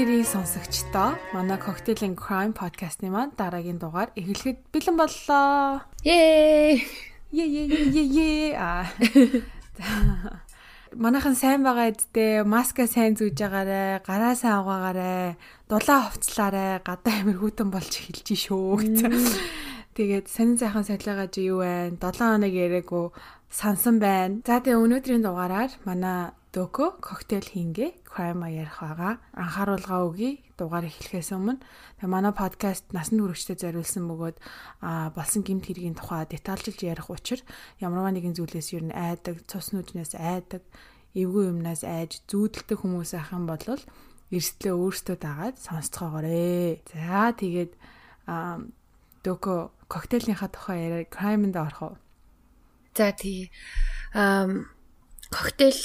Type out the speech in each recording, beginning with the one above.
нэрийн сонсогчдоо манай Cocktail and Crime podcast-ны маань дараагийн дугаар эхлэхэд бэлэн боллоо. Yay! Е е е е а. Манайхан сайн байгаа эдтэй маска сайн зүүж байгаарэ, гараа сайн угаагаарэ, дулаан хувцлаарэ, гадаа амир хүүтэн болж эхэлж шүү гэсэн. Тэгээд сонин сайхан сахилгааж юу вэ? 7 хоног яриаггүй сансан байна. За тэгээ өнөөдрийн дугаараар манай Дөкө коктейл хийнгээ crime ярих байгаа. Анхааруулга өгье. Дугаар эхлэхээс өмнө манай подкаст насны хүрэгчдэд зориулсан бөгөөд болсон гэмт хэргийн тухай детальчилж ярих учир ямарваа нэгэн зүйлээс юу н айдаг, цус нүднээс айдаг, эвгүй юмнаас айж зүүдэлдэг хүмүүс ахын бол эрсдлээ өөртөө дагаад сонсцоогоорой. За тэгээд Дөкө коктейлийнхаа тухай яриа crime-д орох уу? За тий. Ам коктейл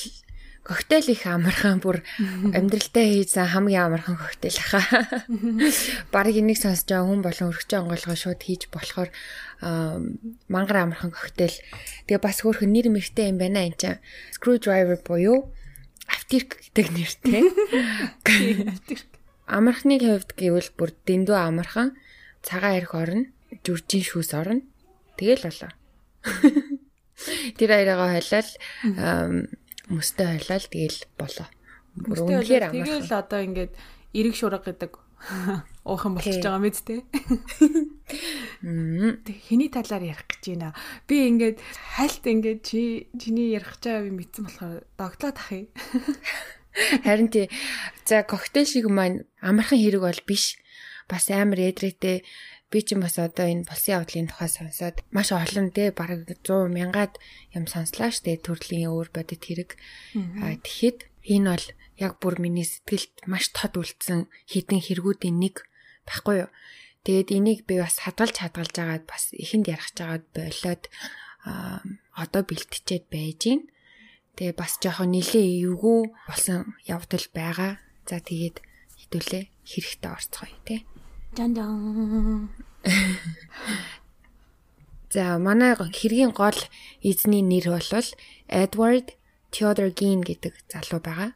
коктейл их амархан бүр амьдралдаа хийсэн хамгийн амархан коктейл хаа. Бараг энийг сонсож байгаа хүн болон өргөж онгойлгоо шууд хийж болохоор мангар амархан коктейл. Тэгээ бас хөөрхөн нэр мэртэй юм байна энэ чинь. Screwdriver буюу автирк гэдэг нэртэй. Амархныг хувьд гэвэл бүр дэндүү амархан цагаан эрх орно, жүржин шүүс орно. Тэгэл болоо. Тэр хоёроо хойлол мөстэй хойлол тэгэл болоо. Үнэхээр амар. Тэгэл одоо ингээд эрэг шурга гэдэг уухан болчихж байгаа мэт те. Хэний талаар ярих гэж байна. Би ингээд хальт ингээд чи чиний ярих гэж байгаа би мэдсэн болохоор догтлоод ахъя. Харин тий за коктейл шиг маань амархан хэрэг бол биш. Бас амар эдрээтэй би ч бас одоо энэ болсон явдлын тухай сонсоод маш олон те бараг 100 мянгаад юм сонслоо штэ төрлийн өөр бодит хэрэг. Тэгэхэд энэ бол яг бүр миний сэтгэлд маш тод үлдсэн хідэн хэрэгүүдийн нэг байхгүй юу. Тэгээд энийг би бас хадгалж хадгалж агаад бас ихэнд ярих чагаад болоод одоо бэлтчихэд байж гин. Тэгээ бас жоохон нилээ эвгүй болсон явдал байгаа. За тэгээд хідүүлээ хэрэгтэй орцгоё те. Дан дан. За манай хэргийн гол эзний нэр бол Edward Theodore Gein гэдэг залуу байгаа.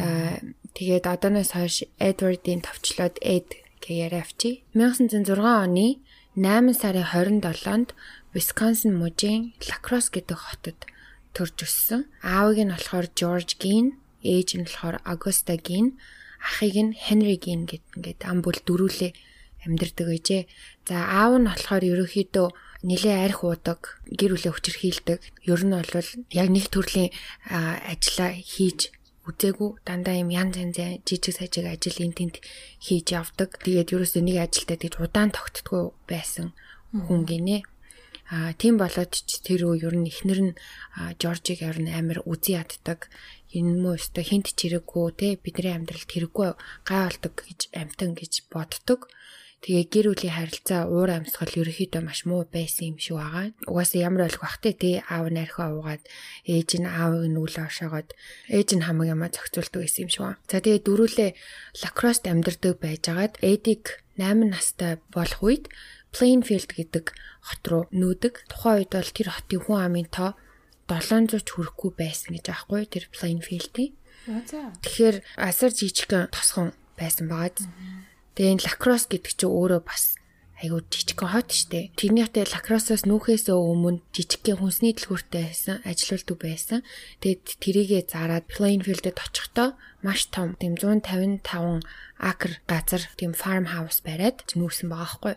Аа тэгээд одооноос хойш Edward-ийн товчлоод Ed гэж яриавчи. 1906 оны 8 сарын 27-нд Wisconsin мужийн Lacrosse гэдэг хотод төрж өссөн. Аавыг нь болохоор George Gein, ээж нь болохоор Augusta Gein, ахыг нь Henry Gein гэд ингээд ам бүл дөрүүлээ амьдардаг гэжээ. За аав нь болохоор ерөөхдөө нилээ арх уудаг, гэр бүлээ хүчрхийлдэг. Ер нь бол яг нэг төрлийн ажиллаа хийж үзээгүй дандаа юм янз янз жижиг сажиг ажил эн тент хийж явдаг. Тэгээд ерөөсөө нэг ажилдаа тэгж удаан тогтдгүй байсан хүн гинэ. А тийм болоод ч тэр үе ер нь эхнэр нь Жоржиг ер нь амар үзий яддаг энэ мөө өстө хинт чирэггүй те бидний амьдралд хэрэггүй гай болдог гэж амтан гэж боддог. Тэгээ гэр бүлийн харилцаа уур амьсгал ерөөхдөө маш муу байсан юм шиг байгаа. Угаасаа ямар ойлгох бах те аав нь архиа уугаад ээж нь аавыг нүүлээ ошоогоод ээж нь хамаг ямаа зохицуулдаг байсан юм шиг байна. За тэгээ дөрүүлээ лакрост амьдардаг байжгаад эдик 8 настай болох үед Plainfield гэдэг хот руу нүүдэг. Тухайн үед бол тэр хотын хүн амын тоо 700 ч хүрэхгүй байсан гэж аахгүй тэр Plainfield-ийн. Тэгэхээр асар жижигхэн тосхон байсан байгаа. Тэгээ энэ лакрос гэдэг чинь өөрөө бас айгуу жижигхэн хот штэ. Тэрний хотод лакросоос нүүхээс өмнө жижигхэн хүнсний дэлгүүртэй байсан, ажилуулдаг байсан. Тэгээд тэрийгэ зараад Plainfield-д очихдоо маш том тийм 155 акр газар тийм farm house бариад нүүрсэн байгаа хгүй.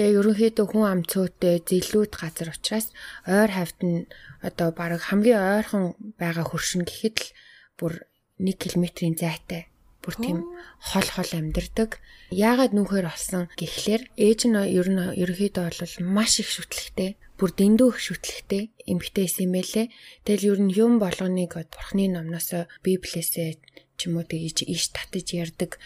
Тэгээ ерөнхийдөө хүн ам цөөтэй зэлүүд газар учраас ойр хавьд нь одоо баг хамгийн ойрхон байгаа хөршин гэхэд л бүр 1 км-ийн зайтай бүр тийм хол хол амьдэрдэг. Яагаад нүүхээр болсон гэхлээр ээж нь ер нь ерөөхдөө бол маш их шүтлэгтэй, бүр дэндүү их шүтлэгтэй эмгтээсэн юм байлээ. Тэгэл ер нь юм болгоныг бурхны номноос библиэсээ ч юм уу тэгж иш татаж ярддаг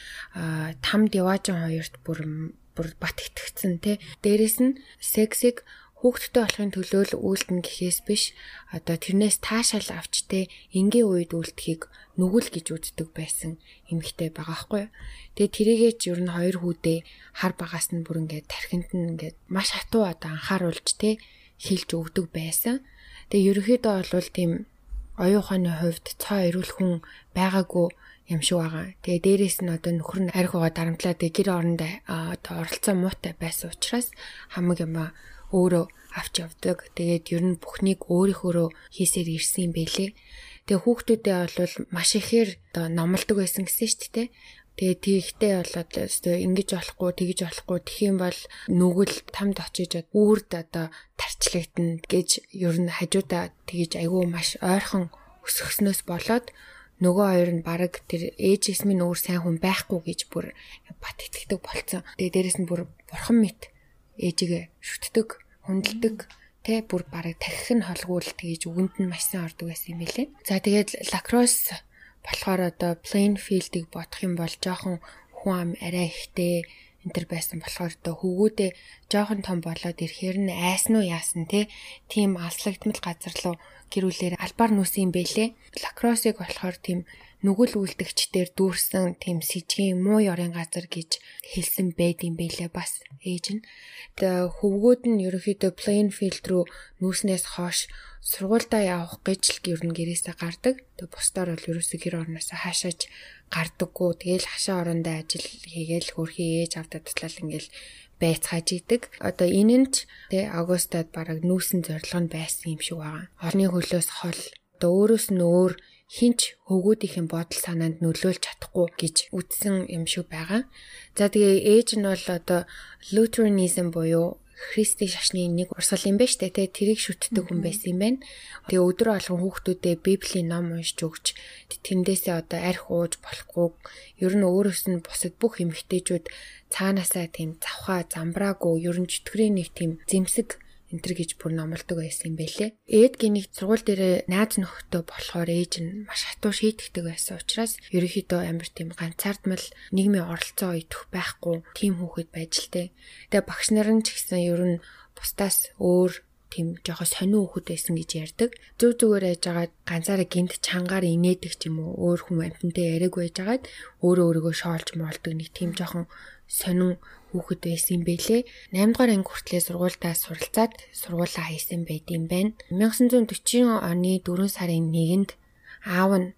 тамд яваажин хоёрт бүр бүр бат итгэцэн те. Дээрэс нь сексиг хүүхдтэй болохын төлөө л үйлдэн гэхээс биш одоо тэрнээс таашаал авч те энгийн үед үйлдэхийг нүгэл гэж үздэг байсан эмэгтэй байгаа хгүй. Тэгээ тэрийгээ ч ер нь хоёр хүүдээ хар багаас нь бүр ингээд тархинд нь ингээд маш хатуу одоо анхааруулж те хэлж өгдөг байсан. Тэгээ ерөөхдөө бол тийм оюун ухааны хувьд цаа ирүүл хүн байгаагүй юм шиг байгаа. Тэгээ дээрэс нь одоо нөхөр нь архигаа дарамтлаад гэр орондоо одоо оролцоо муутай байсан учраас хамаг юм өөрөө авч явдаг. Тэгээд ер нь бүхнийг өөрийнхөөрөө хийсээр ирсэн юм бэлээ. Тэгээ хүүхдүүдээ бол маш ихээр одоо номлодог байсан гэсэн шүү дээ. Тэгээ тийхтэй болоод өстой ингэж болохгүй тэгж болохгүй тхиим бол нүгэл тамд очиж үрд одоо тарчлагдана гэж ер нь хажуудаа тэгж айгүй маш ойрхон өсгснөөс болоод нөгөө хоёр нь баг тэр ээжээс минь өөр сайн хүн байхгүй гэж бүр бат итгэдэг болцсон. Тэгээ дээрэс нь бүр бурхан мэт ээжигээ шүтдэг, хүндэлдэг тэ бүр бараг тахих нь холгуул тэгэж үгэнд нь маш сайн ордог байсан юм билэ. За тэгээд лакрос болохоор одоо Plainfield-ийг бодох юм бол жоохон хүн ам арай ихтэй энэ төр байсан болохоор одоо хөвгүүдээ жоохон том болоод ирэхээр нь айсан уу яасан те тийм алслагдмал газар руу гэрүүлээр албаар нүсэн юм бэлээ. Лакросыг болохоор тийм нүгэл үлдэгчдэр дүүрсэн тийм сэжгийн муу ёрын газар гэж хэлсэн байд юм бэлээ бас ээж нь. Тэгээ хөвгүүд нь ерөөхдөө Plainfield руу нүүснээс хойш сургуультай явах гэж л ер нь гэрээсээ гардаг. Тэгээ бусдаар бол ерөөсөө гэр орноосоо хаашаач гардаггүй. Тэгээл хашаа орондоо ажил хийгээл хөрхий ээж авдаа туслал ингээл байцгааж идэг. Одоо энэ нь ч тэ Агустад бараг нүүсэн зорилго нь байсан юм шиг байгаа. Орны хөлөөс хол одоо өөрөөс нь өөр хинч хөвгүүдийн бодол санаанд нөлөөлж чадахгүй гэж үздсэн юм шиг байгаа. За тэгээ ээж нь бол одоо Lutheranism буюу Христийн шашны нэг урсгал юм байна штэ тий тэрийг шүтдэг хүн байсан юм байна. Тэгээ өдөр болгон хүүхдүүдэд Библийн ном уншиж өгч тэндээсээ одоо арх ууж болохгүй. Ер нь өөрөөс нь бусад бүх эмгтээчүүд цаанаасаа тийм завхаа замбраагүй ер нь чөтгөрийн нэг тийм зэмсэг энтэр гэж бүр номлодог байсан юм байлээ. Эд гинийг сургууль дээр найз нөхдөд болохоор ээж нь маш хатуу шийтгэдэг байсан учраас ерөнхийдөө амар тийм ганцаардмал нийгмийн оролцоо идэх байхгүй тийм хүүхэд байж л тээ. Тэгээ багш нар нь ч гэсэн ер нь бусдаас өөр тийм жоохон сонин хүүхэд байсан гэж ярьдаг. Зүг зүгээр яж агаад ганцаараа гинт чангаар инээдэг ч юм уу өөр хүн амтантай яриаг байж агаад өөрөө өөрийгөө шоолж моолдог нэг тийм жоохон сонин хүүхэд байсан юм бэлээ. 8 дугаар анги хүртлээр сургуультаа суралцаад сургуулаа хийсэн байт юм байна. 1940 оны 4 сарын 1-нд аав нь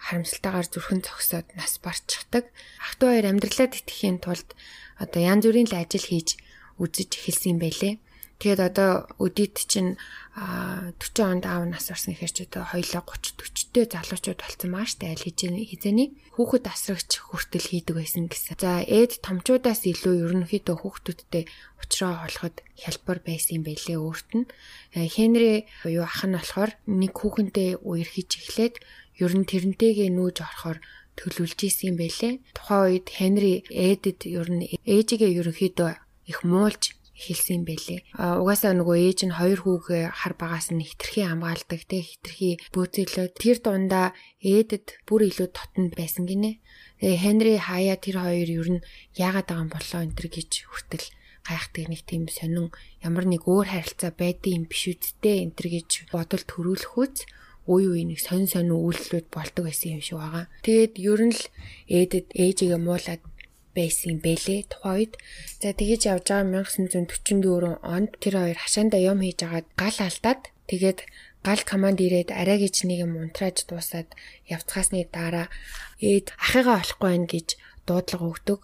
харамсалтайгаар зүрхэн зогсоод нас барчихдаг. Ах トゥ хоёр амьдралаа тэтгэхийн тулд одоо янз бүрийн л ажил хийж үзэж эхэлсэн юм байлээ. Тэгээд одоо өдөрт чинь 40 онд аав нас орсон гэхээр ч одоо хоёлоо 30 40-тэй залуучууд болсон маа штэ аль хизээний хүүхэд асрагч хүртэл хийдэг байсан гэсэн. За ээд томчуудаас илүү ерөнхийдөө хүүхдүүдтэй уулзраа олоход хялбар байсан юм байлээ өөрт нь. Э, Хенри буюу ах нь болохоор нэг хүүхэнтэй үерхэж эхлээд ер нь тэрнтэйгээ нүүж орохоор төлөвлөж исэн юм байлээ. Тухайн үед Хенри ээдэд ер нь ээжигээ ерөнхийдөө их муулж хэлсэн. А угаасаа нөгөө ээж нь хоёр хүүгээ хар багаас нь хитрхи хамгаалдаг те хитрхи бөөцөглөө тэр дундаа ээдэд бүр илүү тотонд байсан гинэ. Тэгээ Хенри хаяа тэр хоёр ер нь яагаад байгаа юм болоо энэ төр гэж хүртэл гайхдаг нэг тийм сонин ямар нэг өөр харилцаа юм биш үсттэй энэ төр гэж бодол төрүүлэхүүц үй үй нэг сонин сонин үйлдэлүүд болдог байсан юм шиг байгаа. Тэгээд ер нь л ээдэд ээжигээ муулаад байсан юм бэлээ тухайн үед. За тэгэж явж байгаа 1944 онд тэр хоёр хашаанда юм хийж агаад гал алдаад тэгээд гал команд ирээд арай гэж нэг юм унтрааж дуусаад явцгаасны дараа ээд ахыгаа олохгүй байх гэж дуудлага өгдөг.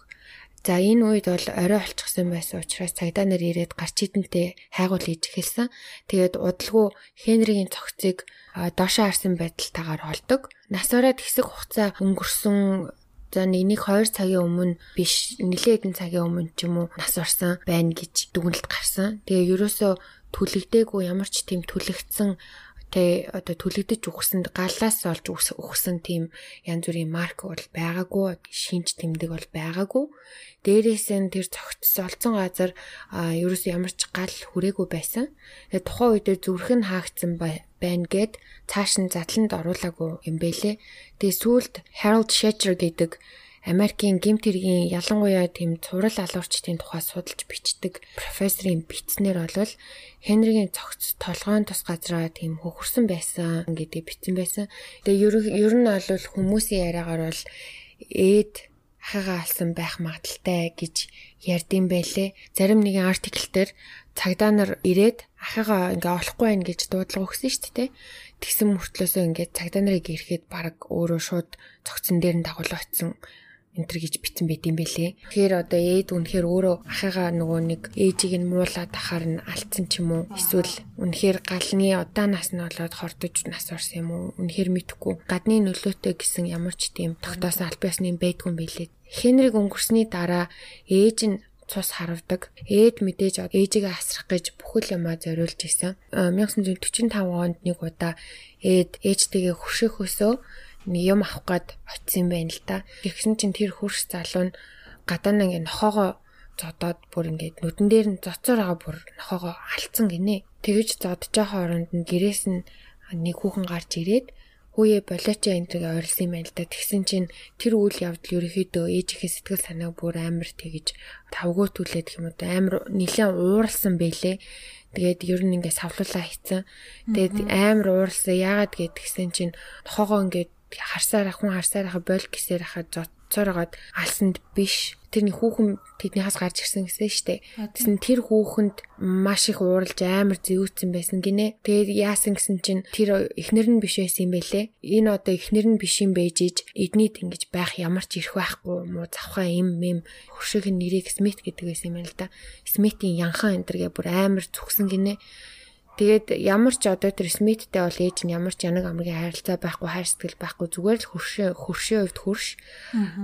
За энэ үед бол орой олчихсан байсан учраас цагдаа нар ирээд гарч идэнтэй хайгуул хийж эхэлсэн. Тэгээд удалгүй Хенригийн цогцыг доошоо харсан байдалтайгаар олдог. Нас ороод хэсэг хугацаа өнгөрсөн За нэг нэг 2 цагийн өмнө биш нэлээд хэдэн цагийн өмнө ч юм уу нас орсон байна гэж дүгнэлт гарсан. Тэгээ ерөөсөө түлэгдээгүй ямар ч тийм түлэгдсэн тэ одоо түлэгдэж үхсэн галлаас олж үхсэн тийм янз бүрийн марк бол байгаагүй шинж тэмдэг бол байгаагүй. Дээрээс нь тэр цогтс олцсон газар ерөөс ямар ч гал хүрээгүй байсан. Тэгээ тухайн үед зүрх нь хаагдсан байна гэд цааш нь задланд оруулаагүй юм бэлээ тэгээ сүүлд Harold Schechter гэдэг Америкийн гимт хэргийн ялангуяа тийм цуврал алуурчдын тухай судалж бичдэг профессорын бичснэр бол Хенригийн цогц толгойн тус газраа тийм хөхөрсөн байсан гэдгийг бичсэн байсан. Тэгээ ер нь бол хүмүүсийн яриагаар бол ээд ахыгаа алсан байх магадaltaй гэж ярьдсан байлээ. Зарим нэгэн артикл дээр цагдаа нар ирээд ахыгаа ингээ олохгүй байх гэж дуудлага өгсөн шүү дээ. Тэгсэн мөртлөөсөө ингээд цагдаа нарыг ирэхэд баг өөрөө шууд цогцсон дээр нь дагуул очсон энтер гэж битсэн байт юм бэлээ. Тэгэхээр одоо ээд үнэхээр өөрөө ахыгаа нөгөө нэг ээжийг нь муулаад ахаар нь алдсан ч юм уу эсвэл үнэхээр галны удаанаас нь болоод хордож нас орсон юм уу үнэхээр мэдхгүй гадны нөлөөтэй гэсэн ямар ч тийм тогтоосон аль биесны байдгүй юм бэлээ. Хенриг өнгөрсний дараа ээж нь цус харавдаг. Ээд мэдээж ээжигээ асрах гэж бүхэл юмаа зориулж исэн. 1945 онд нэг удаа ээд ээжтэйгээ хурших өсөө нэг юм авах гээд очисон байна л да. Тэгсэн чинь тэр хурс залуу нь гадаа нэг нохоогоо зодоод бүр ингээд нүдэн дээр нь зоцоор байгаа бүр нохоогоо алдсан гинэ. Тэгэж зодож байгаа оронд нь гэрээс нь нэг хүүхэн гарч ирээд хүүе болооч энтрийг ойрлсон юм байна л да. Тэгсэн чинь тэр үйл явдал ерөөхдөө ээжийнхээ сэтгэл санааг бүр амар тэгэж тавгуу түлээд юм уу амар нэлээд ууралсан бэлээ. Тэгээд ер нь ингээд савлуулаа хийцэн. Тэгээд амар ууралсан. Яагаад гэдгсэн чинь нохоогоо ингээд харсаар ахын харсаар ахаа бол гэсээр ахаа зоцоороод алсанд биш тэрний хүүхэн тэднийхээс гарч ирсэн гэсэн штэ. Тэсэн тэр хүүхэнд маш их ууралж амар зэвүүцсэн байсан гинэ. Тэгээд яасан гэсэн чинь тэр эхнэр нь биш байсан юм байлээ. Энэ одоо эхнэр нь биш юм байж иж эднийд ингэж байх ямар ч ирэх байхгүй муу завхаа им мэм хөршиг нэрийг Смит гэдэг байсан юм л да. Смитийн янхан энтергээ бүр амар зүгсэн гинэ. Тэгээд ямар ч одоо тэр Смиттэй бол ээж нь ямар ч янаг амгийн харилцаа байхгүй хайр сэтгэл байхгүй зүгээр л хөршөө хөршөө хувьд хөрш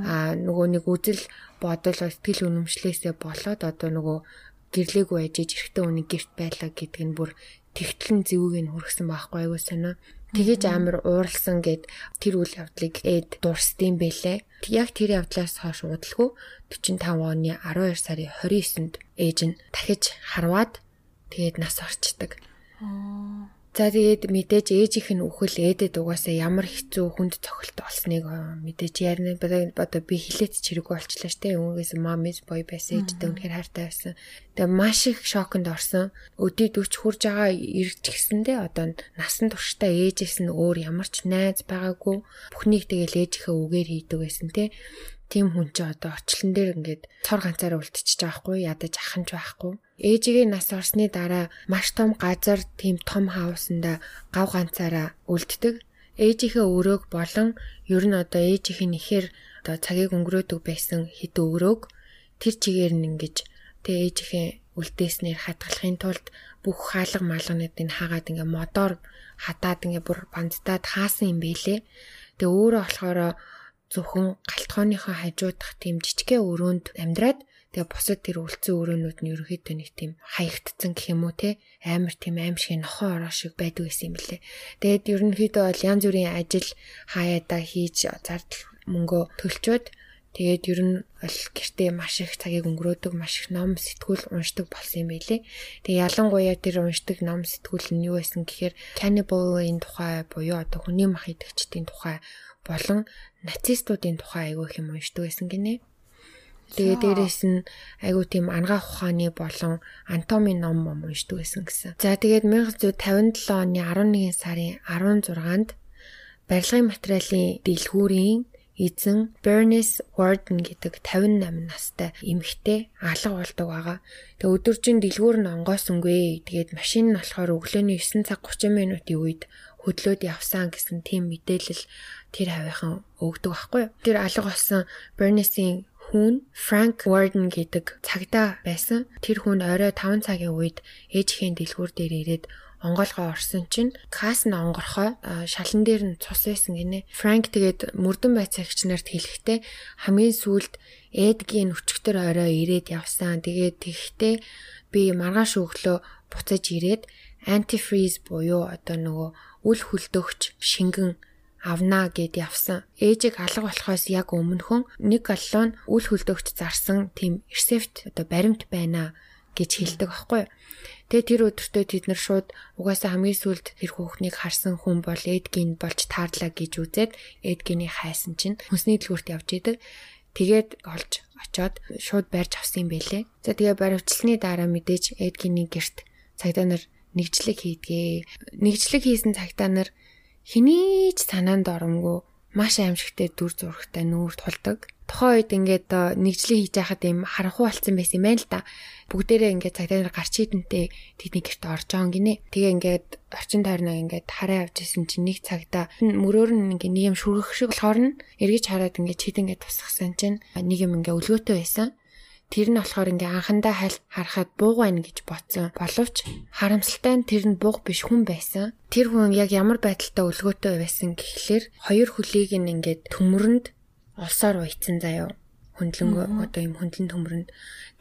аа нөгөө нэг үзэл бодол сэтгэл үнэмшлээсээ болоод одоо нөгөө гэрлээгүй ажиж эрэхтэн үний гэрт байлаа гэдэг нь бүр тэгтлэн зэвүүг нь хүргэсэн байхгүй айгуу сонио. Тэгэж амар ууралсан гэд тэр үйл явдлыг эд дурсдсан бэлээ. Яг тэр явдлаас хойш удалгүй 45 оны 12 сарын 29-нд ээж нь дахиж харваад тэгээд нас орчдөг. За тэгээд мэдээж ээжийнх нь үхэл ээдэд угаасаа ямар хэцүү хүнд цохилт болсныг мэдээж ярина. Одоо би хилээд чирэггүй болчлаа штэ. Өнгөөс мамис бой байсан ээжтэй үнэхээр хайртай байсан. Тэгээ маш их шоконд орсон. Өдөө дүүч хурж байгаа ирж гисэндээ одоо насан туршдаа ээжээс нь өөр ямар ч найз байгаагүй. Бүхнийг тэгэл ээжийнхээ үгээр хийдэг байсан те тийм хүн чи одоо очлон дээр ингээд цор ганцаар үлдчихэж байгаа хгүй ядаж аханж байхгүй. Ээжигээ нас орсны дараа маш том газар тийм том хаусанда гав ганцаараа үлддэг. Ээжийнхээ өрөөг болон ер нь одоо ээжийнх нь ихээр одоо цагийг өнгөрөөдөг байсан хэд өгрөөг тэр чигээр нь ингэж тэгээ ээжийнхээ үлдээснээр хатгалахын тулд бүх хаалга малгануудыг хаагаад ингээ модоор хатаад ингээ бүр бандтаад хаасан юм бэлээ. Тэгээ өөрөө болохоор зөвхөн галтгооныхоо хажуудах тийм жижигхэн өрөөнд амьдраад тэгээ бусад тэр үлцэн өрөөнүүд нь ерөнхийдөө нэг тийм хаягдцсан гэх юм уу те амар тийм аимшиг нохоо ороо шиг байдаг гэсэн юм лээ. Тэгээд ерөнхийдөө бол янз бүрийн ажил хаяадаа хийж зардал мөнгөө төлчөөд тэгээд ер нь бол гэртээ маш их цагийг өнгөрөөдөг, маш их ном сэтгүүл уншдаг болсон юм байлээ. Тэгээ ялангуяа тэр уншдаг ном сэтгүүл нь юу байсан гэхээр cannibal-ийн тухай буюу одоо хүний мах идэгчдийн тухай болон нацистуудын тухай айгүй их юм уншдаг байсан гинэ. Тэгээ дээрэс нь айгүй тийм ангаа ухааны болон анатомийн ном ном уншдаг байсан гэсэн. За тэгээд 1957 оны 11 сарын 16-нд барилгын материалын дэлгүүрийн эзэн Bernice Warden гэдэг 58 настай эмэгтэй алга болдог байгаа. Тэгээ өдөржин дэлгүүр нь онгоосонгүй. Тэгээд машин нь болохоор өглөөний 9 цаг 30 минутын үед хөдлөөд явсан гэсэн тийм мэдээлэл тэр хавийнхан өгдөг байхгүй юу. Тэр алга болсон Bernice-ийн хүн Frank Warden гэдэг цагдаа байсан. Тэр хүн орой 5 цагийн үед ээжхийн дэлгүүр дээр ирээд онгойлгоо орсон чинь кас нь онгорхоо шалан дээр нь цус байсан гинэ. Франк тэгээд мөрдөн байцаагч нарт хэлэхдээ хамгийн сүүлд Эдгийн өчгтөр орой ирээд явсан. Тэгээд тэгхдээ би маргааш өглөө буцаж ирээд антифриз буюу одоо нөгөө үл хөлдөгч шингэн авнаа гэд явсан. Ээжийг алга болохоос яг өмнөхөн нэг галлон үл хөлдөгч зарсан тийм рецепт одоо баримт байна гэж хэлдэг аахгүй. Тэгээ тэр өдөртөө тэд нар шууд угаасаа хамгийн сүүлд тэр хүүхнийг харсан хүн бол Эдгийн болж таарлаа гэж үзээд Эдгиний хайсан чинь хүнсний дэлгүүрт явж идэг. Тэгээд олж очоод шууд барьж авсан юм бэлээ. За тэгээ баривчлсны дараа мэдээж Эдгиний герт цагдаа нар нэгжлэг хийдгээ. Нэгжлэг хийсэн цагдаа нар хэний ч санаанд оромгүй маш аимшигтэй дүр зурагтай нүүр тулдаг. тухайн үед ингээд нэгжлээ хийж байхад юм харанхуй болсон байсан юм байна л да. Бүгдээрээ ингээд цагдаа нар гарч идэнтэй тэдний гэрт орж байгаа гинэ. Тэгээ ингээд орчин тойрноо ингээд хараа явж исэн чинь нэг цагдаа мөрөөр нь ингээд нэг юм шүргэх шиг болохоор нь эргэж хараад ингээд чид ингээд тусгасан чинь нэг юм ингээд өлгөөтэй байсан. Тэр нь болохоор ингээ анхандаа хальт харахад бууг байна гэж бодсон. Боловч харамсалтай нь тэр нь бууг биш хүн байсан. Тэр хүн яг ямар байдалтай өлгөөтэй байсан гэхлээр хоёр хөлийг нь ингээд төмөрөнд олсоор уйцсан заяо. Хөндлөнгөө одоо юм хөндлөн төмөрөнд.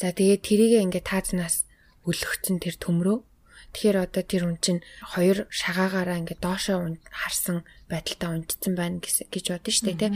За тэгээд тэрийгээ ингээ таазнаас өлгөгцөн тэр төмрөө. Тэгэхээр одоо тэр хүн чинь хоёр шагаагаараа ингээ доошоо харсан байдалтай унтцсан байна гэж бодсон шүү дээ тий.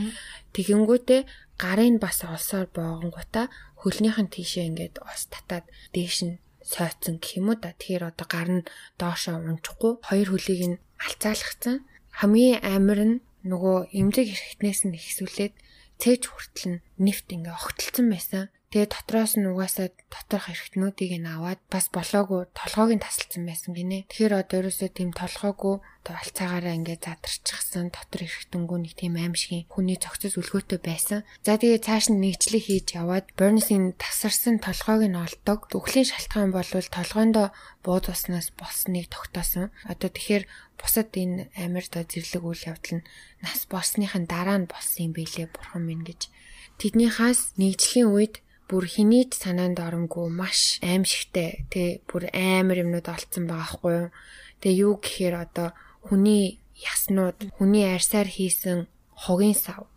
Тэгэнгүүтээ гарын бас олсоор боогонгуудаа хөлнийх нь тийшээ ингээд ус татаад дээш нь сойцсон гэх юм уу да. Тэгэхээр одоо гар нь доошоо унчихгүй хоёр хөлийг нь алцаалгацсан. Хамгийн амар нь нөгөө эмзэг хэрэгтнээс нь ихсүүлээд цээж хүртэл нь нефт ингээ огтлцсон байсан. Тэгээ дотроос нь угаасаа доторх эргэтнүүдийг нь аваад бас болоогүй толгойг нь тасалсан байсан гинэ. Тэгэхээр одоо ерөөсөө тийм толгойгүй алцаагаараа ингээд задарчихсан дотор эргэтэнгүү нэг тийм аимшигын хүний цогцос үлгөөтэй байсан. За тэгээ цааш нь нэгжлэг хийж яваад Бернисийн тасарсан толгойг нь олдог. Үхлийн шалтгаан бол толгойндоо бууд уснаас болсныг тогтоосон. Одоо тэгэхээр бусад энэ амьд зэрлэг үйл явдал нь нас болсныхын дараа нь болсон юм билэ бурхан минь гэж тэдний хаас нэгжлийн үед бүр хэний ч санаанд оронгүй маш аимшигтай тий бүр амар юмнууд олцсон байгаа хгүй юу. Тэгээ юу гэхээр одоо хүний яснууд хүний арьсаар хийсэн хогийн сав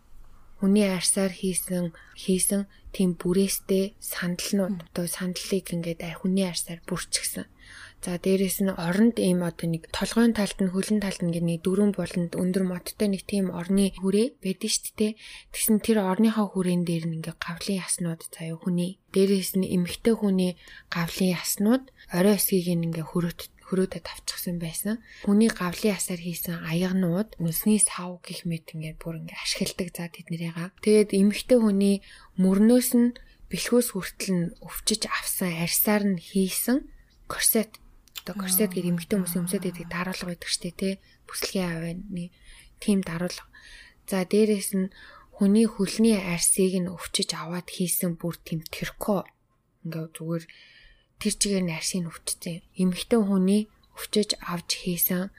хүний арьсаар хийсэн хийсэн тийм бүрээстэй сандалнууд одоо сандлыг ингээд хүний арьсаар бүрчгсэн. За дээрэс нь оронд ийм одоо нэг толгойн талд нь хөлн талд нь нэг дөрвөн болонд өндөр модтой нэг тийм орны хүрээ байдаг шүү дээ. Тэгсэн тэр орныхоо хүрээн дээр нь ингээ гавлын яснууд заяа хүний дээрээс нь эмхтэй хүний гавлын яснууд орой өсгийг ингээ хөрөт хөрөөдө тавчихсан байсан. Хүний гавлын асаар хийсэн аягнууд нүсний сав гих мэт ингээд бүр ингээд ашигладаг за тэднэрийга. Тэгээд эмэгтэй хүний мөрнөөс нь бэлхүүс хүртэл нь өвчиж авсан арьсаар нь хийсэн корсет одоо корсет гэдэг эмэгтэй хүмүүс өмсөд байдаг даруулга байдаг штэ тий. Бүслэгийн авааны тийм даруулга. За дээрэс нь хүний хөлний арсыг нь өвчиж аваад хийсэн бүр тийм тэрко ингээ зүгээр тэр чигээр нь арсыг нь өвчсөн. Эмэгтэй хүний өвчиж авч хийсэн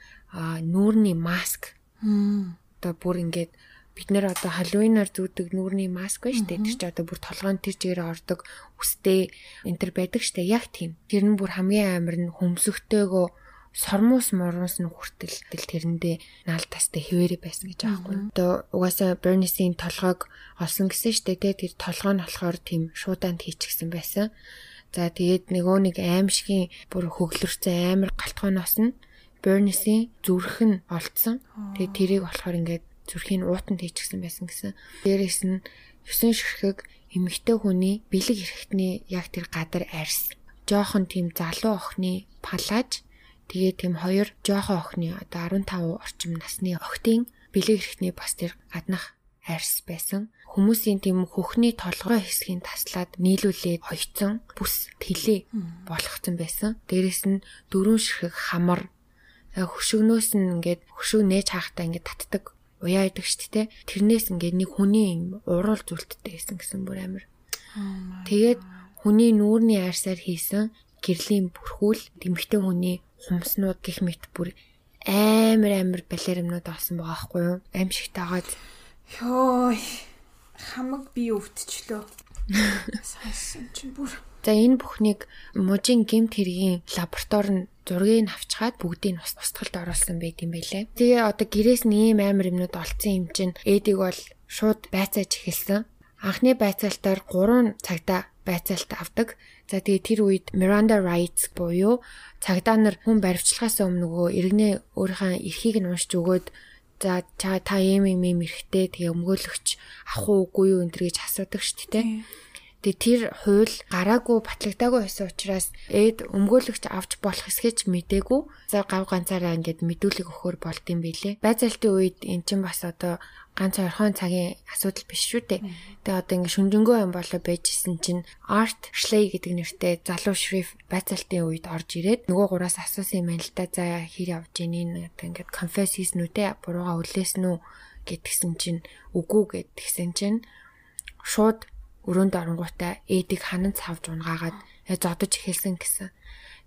нүүрний маск. Одоо бүр ингээд бид нэр одоо халуунаар зүүдэг нүүрний маск шүү дээ. Тэр чи одоо бүр толгойн тэр чигээр ордог үстэй энэ төр байдаг дээ. Яг тийм. Тэр нь бүр хамгийн амар нь хөмсөхтэйгөө сормоос мормоос нь хүртэл тэрэндээ наал тастай хിവэрэ байсан гэж аахгүй. Одоо угаасаа Бернисийн толгойг олсон гэсэн шүү дээ. Тэр толгой нь болохоор тийм шуудаанд хийчихсэн байсан. За тэгээд нөгөө нэг аимшигын бүр хөглөрсөн амар галтгооноос нь Бернисийн зүрх нь олцсон. Тэгээд тэрийг болохоор ингээд зүрхийн уутанд хийчихсэн байсан гэсэн. Дээрээс нь 9 ширхэг эмэгтэй хүний бэлэг эрэхтний яг тэр гадар арьс. Жохон тийм залуу охины палаж тэгээ тийм хоёр жохон охины одоо 15 орчим насны охтын бэлэг эрэхтний бас тэр гаднах арьс байсан. Хүмүүсийн тийм хөхний толгой хэсгийг таслаад нийлүүлээд хоёцсон бүс тэлээ болгоцсон байсан. Дээрэс нь дөрөв ширхэг хамар хөшигнөөс нь ингээд хөшиг нээж хаахтаа ингээд татдаг уяа идэг шүү дээ. Тэрнээс ингээд нэг хүний уруул зүлттэй байсан гэсэн бүр амир. Тэгээд хүний нүүрний арьсаар хийсэн гэрлийн бүрхүүл тэмхтэй хүний хумснууд гих мэт бүр амар амар балеримнууд олсон байгаа байхгүй юу? Аимшигтайгаад ёо хамаг би өвдчлөө. Сонсон чинь бүр За энэ бүхнийг мужийн гемт хэргийн лаборатори нь зургийг авчгаад бүгдийг нь устгалд оруулсан байт юм байлээ. Тэгээ одоо гэрээс нь ийм амар юмнууд олцсон юм чинь ээдэг бол шууд байцааж эхэлсэн. Анхны байцаалтаар 3 цагта байцаалт авдаг. За тэгээ тэр үед Miranda Rights буюу цагдаа нар хүн баривчлагаас өмнө нөгөө иргэнэ өөрийнхөө эрхийг нь уншиж өгөөд за та ийм ийм юм эрэхтэй тэгээ өмгөөлөгч ах уугүй юу энэ гэж асуудаг шүү дээ. Тэгээ тэр хууль гараагүй батлагдаагүй байсан учраас эд өмгөөлөгч авч болох эсхэж мдээгүй. За гав ганцаараа ингээд мэдүүлэг өгөхөр болд юм билэ. Байцаалтын үед эн чинь бас одоо ганц орхон цагийн асуудал биш шүү дээ. Тэгээ одоо ингээд шүнжэнгөө юм болоо байжсэн чинь Art Schley гэдэг нэртэй залуу шриф байцаалтын үед орж ирээд нөгөө гураас асуусан юм л да. За хэр явж одоо ингээд confess хийсэн үү те бурууга үлээсэн үү гэдгсэн чинь үгүй гэдгсэн чинь шууд өрөөнд оронгуудаа ээдийг ханан цавж унгаагаад зодож эхэлсэн гэсэн.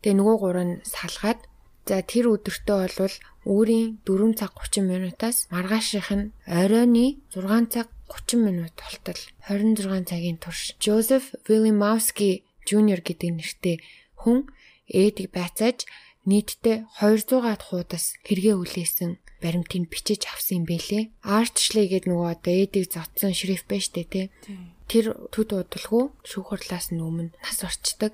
Тэгээ нөгөө гурав нь салгаад за тэр өдөртөө болвол өөрийн 4 цаг 30 минутаас маргаашийнх нь оройны 6 цаг 30 минут болтол 26 цагийн турш Жозеф Виллимовски Jr гэдэг нэртэй хүн ээдийг байцааж нийтдээ 200-аад хуудас хэрэгээ хүлээсэн баримтыг бичиж авсан юм бэлээ. Archley гэдэг нөгөө одоо ээдийг зодсон шрифт байж тээ. Тэр төд удалгүй шүүх хурлаас нь өмнө нас орчдөг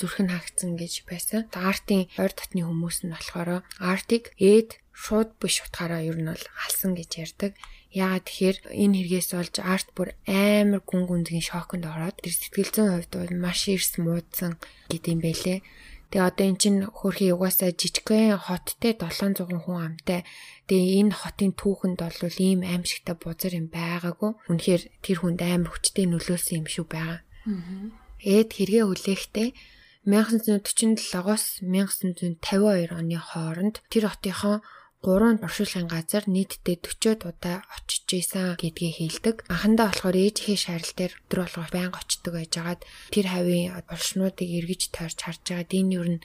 зүрх нь хаагцсан гэж байсан. Артын ойр дотны хүмүүс нь болохоор артыг ээд шууд биш утгаараа ер нь бол алсан гэж ярьдаг. Яагаад тэгэхээр энэ хэрэгээс болж арт бүр амар гүн гүнзгий шоконд ороод тэр сэтгэл зүйн хувьд бол маш эрс муудсан гэдэм байлээ. Тэгээ одоо эн чинь хөрхи угаасаа жижигхэн хоттой 700 хүн амтай. Тэгээ энэ хотын түүхэнд бол ийм аимшигтай бузар юм байгаагүй. Үнэхээр тэр хүнд амар хүчтэй нөлөөлсөн юм шүү байгаа. Эд хэрэгээ хүлээхдээ 1947-оос 1952 оны хооронд тэр хотынхон гурван оршуулгын газар нийтдээ 40 удаа очиж исэн гэдгийг хэлдэг. Анхандаа болохоор ээжийнхээ шаарл дээр өдөр болгоо байнга очдог байжгаад тэр хавийн оршнуудыг эргэж тойрч харж байгаад энэ юу н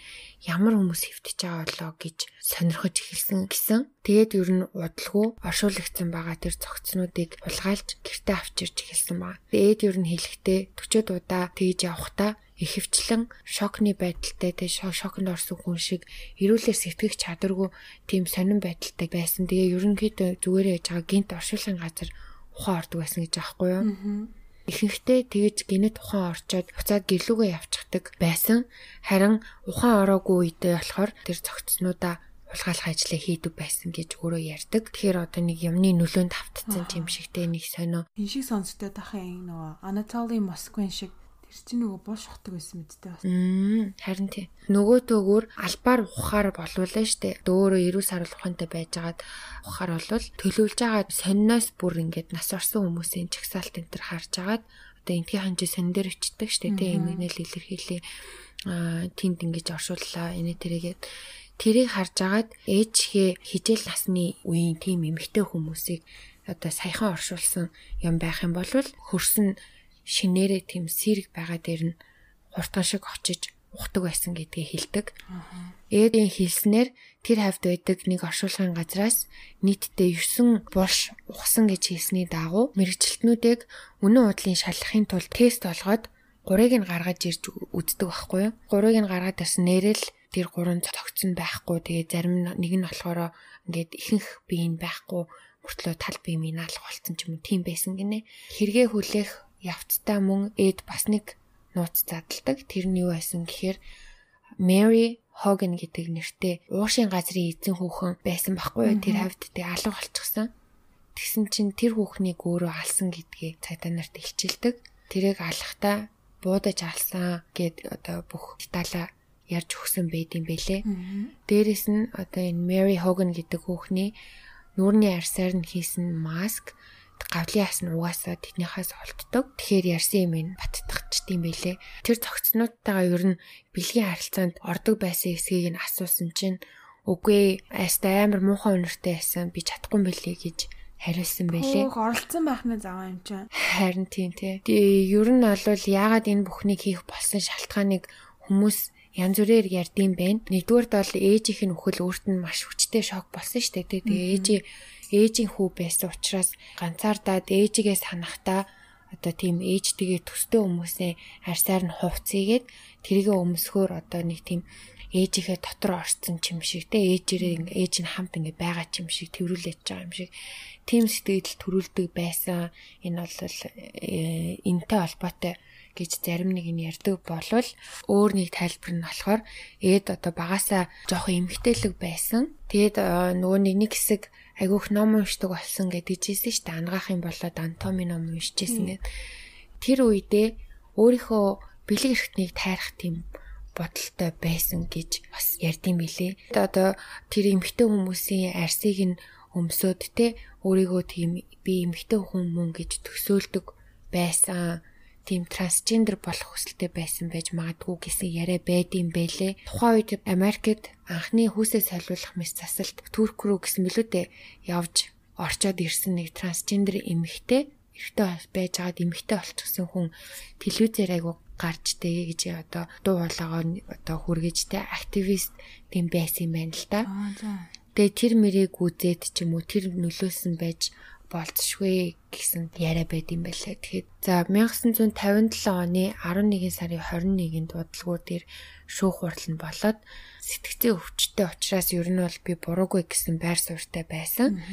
ямар хүмүүс хөвтөж байгаа болоо гэж сонирхож эхэлсэн гэсэн. Тэгээд ер нь удалгүй оршуулгдсан байгаа тэр цогцнуудыг улгаалж гэртээ авчирч эхэлсэн ба. Тэгээд ер нь хэлэхдээ 40 удаа тэгж явхдаа ихэвчлэн шокны байдалтай тэг шоконд орсон хүн шиг эрүүлэр сэтгэх чадваргүй тийм сонирн байдалтай байсан. Тэгээ ерөнхийдөө зүгээр яж байгаа гинт оршуулгын газар ухаан ордог байсан гэж аахгүй юу? Ихэнхдээ тэгж гинэт ухаан орчоод буцаад гэрлүүгээ явчихдаг байсан. Харин ухаан ороогүй үедээ болохоор тэр цогцснуудаа улгаалах ажлыг хийдэг байсан гэж өөрөө ярьдаг. Тэгэхээр одоо нэг юмны нөлөөнд автцсан юм шигтэй нэг сонио. Энэ шиг сонсдог дахин нөгөө Anatoly Moskvin шиг Тэр чинь нөгөө бул шухдаг байсан мэдтэй бас. Харин тий. Нөгөө төгөөр албаар ухахаар болволаа штэ. Дөөрөө эрүүл сарвал ухаантай байжгаад ухахаар болвол төлөвлөж байгаа сонноос бүр ингээд нас орсон хүмүүсийн чагсаалт энэ төр харж агаад одоо энтхийн ханжи сон дээр өчтдөг штэ. Тэ эмгэнэл илэрхийлээ. Аа тэнд ингэж оршууллаа. Энэ тэрэгээд тэрийг харж агаад ээжхээ хижээл насны үеийн тийм эмэгтэй хүмүүсийг одоо саяхан оршуулсан юм байх юм бол хөрсөн шинээрээ тийм сэрэг байгаа дээр нь хурдхан шиг очиж ухдаг байсан гэдгийг хэлдэг. Ээдийн хэлснээр тэр хавьд байдаг нэг оршуулгын газраас нийтдээ 9 булш ухсан гэж хэлсний дагуу мэрэгчлэтнүүдийг үнэн удлын шалахын тулд тест олгоод гурыг нь гаргаж ирж үздэг байхгүй юу? Гурыг нь гаргаад ирсэн нэрэл тэр гурван цогцсон байхгүй. Тэгээ зарим нэг нь болохоор ингээд ихэнх бие нь байхгүй мөртлөө тал бие минь алга болцсон ч юм уу тийм байсан гинэ. Хэрэгээ хүлээх явцтай мөн Эд бас нэг нууц задалдаг. Тэр нь юу байсан гэхээр Mary Hogan гэдэг нэртэй уушийн газрын эзэн хүүхэн байсан байхгүй юу? Тэр хавьд тэг алга болчихсон. Тэгсэн чинь тэр хүүхнийг өөрөө алсан гэдгийг цагдаа нарт илчилдэг. Тэрийг алахдаа буудаж алсан гэд одоо бүх деталя ярьж өгсөн байд юм бэлээ. Дээрэс нь одоо энэ Mary Hogan гэдэг хүүхний нүүрний арсаар нь хийсэн маск гавлын ас нь угаасаа тэднийхээс олддог. Тэгэхээр ярьсан юм ин баттдагчд юм байлээ. Тэр цогцнуудтайгаа ер нь бэлгийн харилцаанд ордог байсан эсгийг нь асуусан чинь үгүй айста амар муухай өнөртэй байсан би чадахгүй мөлий гэж хариулсан байлээ. Хөөх оролцсон байх нь заваа юм чинь. Харин тийм тий. Тэгээ ер нь бол яагаад энэ бүхнийг хийх болсон шалтгааныг хүмүүс янз бүрээр ярьдсан байна. Нэгдүгээрт бол ээжийнх нь өхөл өөрт нь маш хүчтэй шок болсон шүү дээ. Тэгээ ээжийн ээжийн хүү байсан учраас ганцаардаад ээжигээ санахтаа одоо тийм ээжтэйгээ төстэй хүмүүсээ арсаар нь хувцсыгээд тэргээ өмсгөөр одоо нэг тийм ээжийнхээ дотор орцсон юм шиг те ээжээрээ ээж нь хамт ингээ байгаа юм шиг тэрүүлж байгаа юм шиг тийм сэтгэл төрүүлдэг байсан энэ бол э, энтэй холбоотой гэж зарим нэг нь ярьдаг болвол өөр нэг тайлбар нь болохоор ээд одоо багасаа жоох эмгтээлэг байсан. Тэгээд э, нөгөө нэг нэг хэсэг айгүйх ном уншдаг болсон гэдэг жийсэн шүү дээ. Ангаах юм болоод Антоми ном уншижсэн гэд. Тэр үедээ өөрийнхөө бэлэг эрхтнийг тайрах тийм бодолтой байсан гэж бас ярьдсан билээ. Одоо тэр эмгтэй хүмүүсийн арсыг нь өмсөд те өөрийгөө тийм би эмгтэй хүн мөн гэж төсөөлдөг байсан тийм трансгендер болох хүсэлтэй байсан байж магадгүй гэсэн яриа байдсан бэлээ. Тухайн үед Америкт анхны хүүсээ солиулах мэс засалт Турк руу гэсэн мөлөөдөө явж орчоод ирсэн нэг трансгендер эмэгтэй эрэгтэй байж байгаад эмэгтэй болчихсон хүн телевизээр айгу гарч дээ гэж одоо дуу хоолойгоо одоо хүргэж тэ активист тийм байсан юм байна л да. Тэгээ тэр мэрийг үзээд ч юм уу тэр нөлөөсөн байж болцшгүй гэсэн яриа байд юм байлаа. Тэгэхээр за 1957 оны 11 сарын 21-нд дуудлагууд дээр шүүх хурал нь болоод сэтгцийн өвчтөй учраас ер нь бол би буруугүй гэсэн байр суурьтай байсан.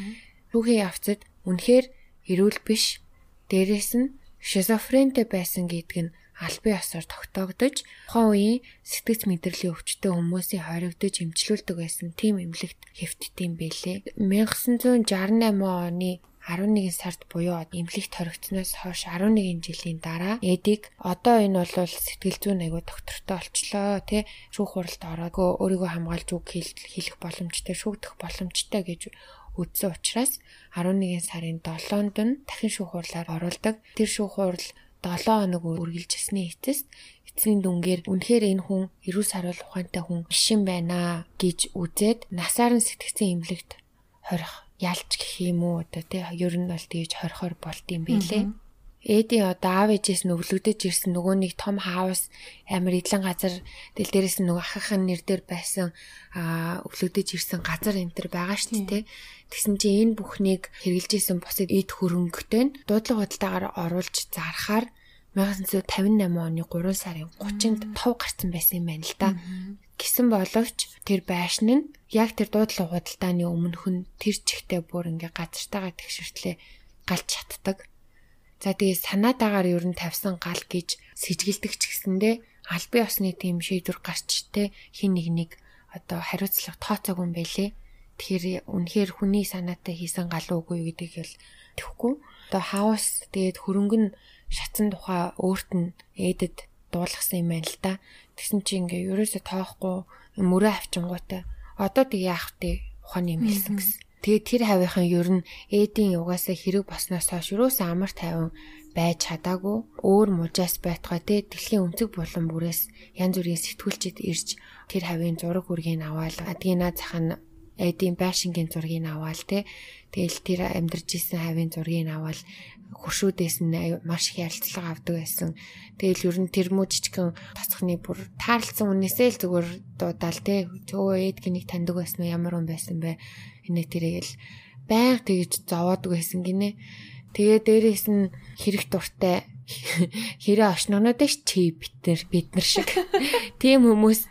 Түүхийн явцад үнэхээр эрүүл биш. Дээрээс нь шизофрентэй байсан гэдг нь албан ёсоор тогтоогдож тухайн үеийн сэтгц мэдрэлийн өвчтөй хүмүүсийн хоригдож эмчлүүлдэг байсан тийм эмнэлэгт хэвтдэм байлээ. 1968 оны 11 сард буюу эмнэлэгт хоригдсноос хойш 11 жилийн дараа эдиг одоо энэ бол сэтгэл зүйн аягүй доктортой болчлоо тий шүүх хуралд ороод өөрийгөө хамгаалж үг хэлэх боломжтой шүүгдэх боломжтой гэж үзсэн учраас 11 сарын 7-нд нь дахин шүүх хурлаар оруулдаг. Тэр шүүх хурал 7 хоног үргэлжилсэний эцэст эцсийн дүнгээр үнэхээр энэ хүн эрүүл саруул ухаантай хүн биш юм байна гэж үзээд насаар нь сэтгцэн эмнэлэгт хорих ялч гэх юм уу одоо тий ер нь бол тэгж хорихоор болд юм бэлээ. Эди одоо аав ээжээс нүглэгдэж ирсэн нөгөө нэг том хаус амар идэлэн газар тэл дээрээс нөгөө ахын нэр дээр байсан аа өглөгдөж ирсэн газар энэ төр байгаа шүү дээ. Тэгсэн чинь энэ бүхнийг хэрглэж исэн босод эд хөрөнгөтэй дуудлага бодлогоор оруулж зархаар 1958 оны 3 сарын 30-нд тов гарсан байсан юм байна л да. Гисэн боловч тэр байшин нь яг тэр дуудлага худалдааны өмнөх нь тэр чигтээ бүр ингээ газартаагаа тэгшэртлээ галж чатдаг. За тэгээ санаатаагаар ер нь тавьсан гал гэж сэжгэлдэг ч гэсэндээ албан ёсны тийм шийдвэр гарч те хин нэг нэг одоо хариуцлага тооцоогүй юм байлээ. Тэгэхээр үнэхээр хүний санаатай хийсэн гал уугүй гэдгийг л тэхгүй. Одоо хаус тэгээд хөрөнгө нь шатсан тухай өөрт нь ээдэд дуулгасан юм байна л да. Тэгсэн чи ингээ ерөөсө тоохгүй мөрөө авчингуутай. Одоо тэг яах вэ? Ухааны юм хэлсэн гэсэн. Тэгээд тэр хавийнхын ер нь ээдийн угаасаа хэрэг босноос хойш юусэн амар тайван байж чадаагүй өөр мужаас байтугай те дэлхийн өнцөг булан бүрээс янз бүрийн сэтгүүлчд ирж тэр хавийн зураг үргийг аваад адгина захын эдийн байшингийн зургийг аваад те тэгэл тэр амьдарч исэн хавийн зургийг аваад хуршүүдээс нь маш их ярилцлага авдаг байсан. Тэгэл ер нь тэр муу жижигхэн тасхны бүр таарлцсан үнээсээ л зүгээр дуудаал те. Өө эд гинийг таньдаг байсан уу ямар хүн байсан бэ? Энэ тэрийг л байнга тэгж зовоодаг байсан гинэ. Тэгээ дээрээс нь хэрэг дуртай хэрэг очногноод ш чи битэр бид нар шиг. Тийм хүмүүс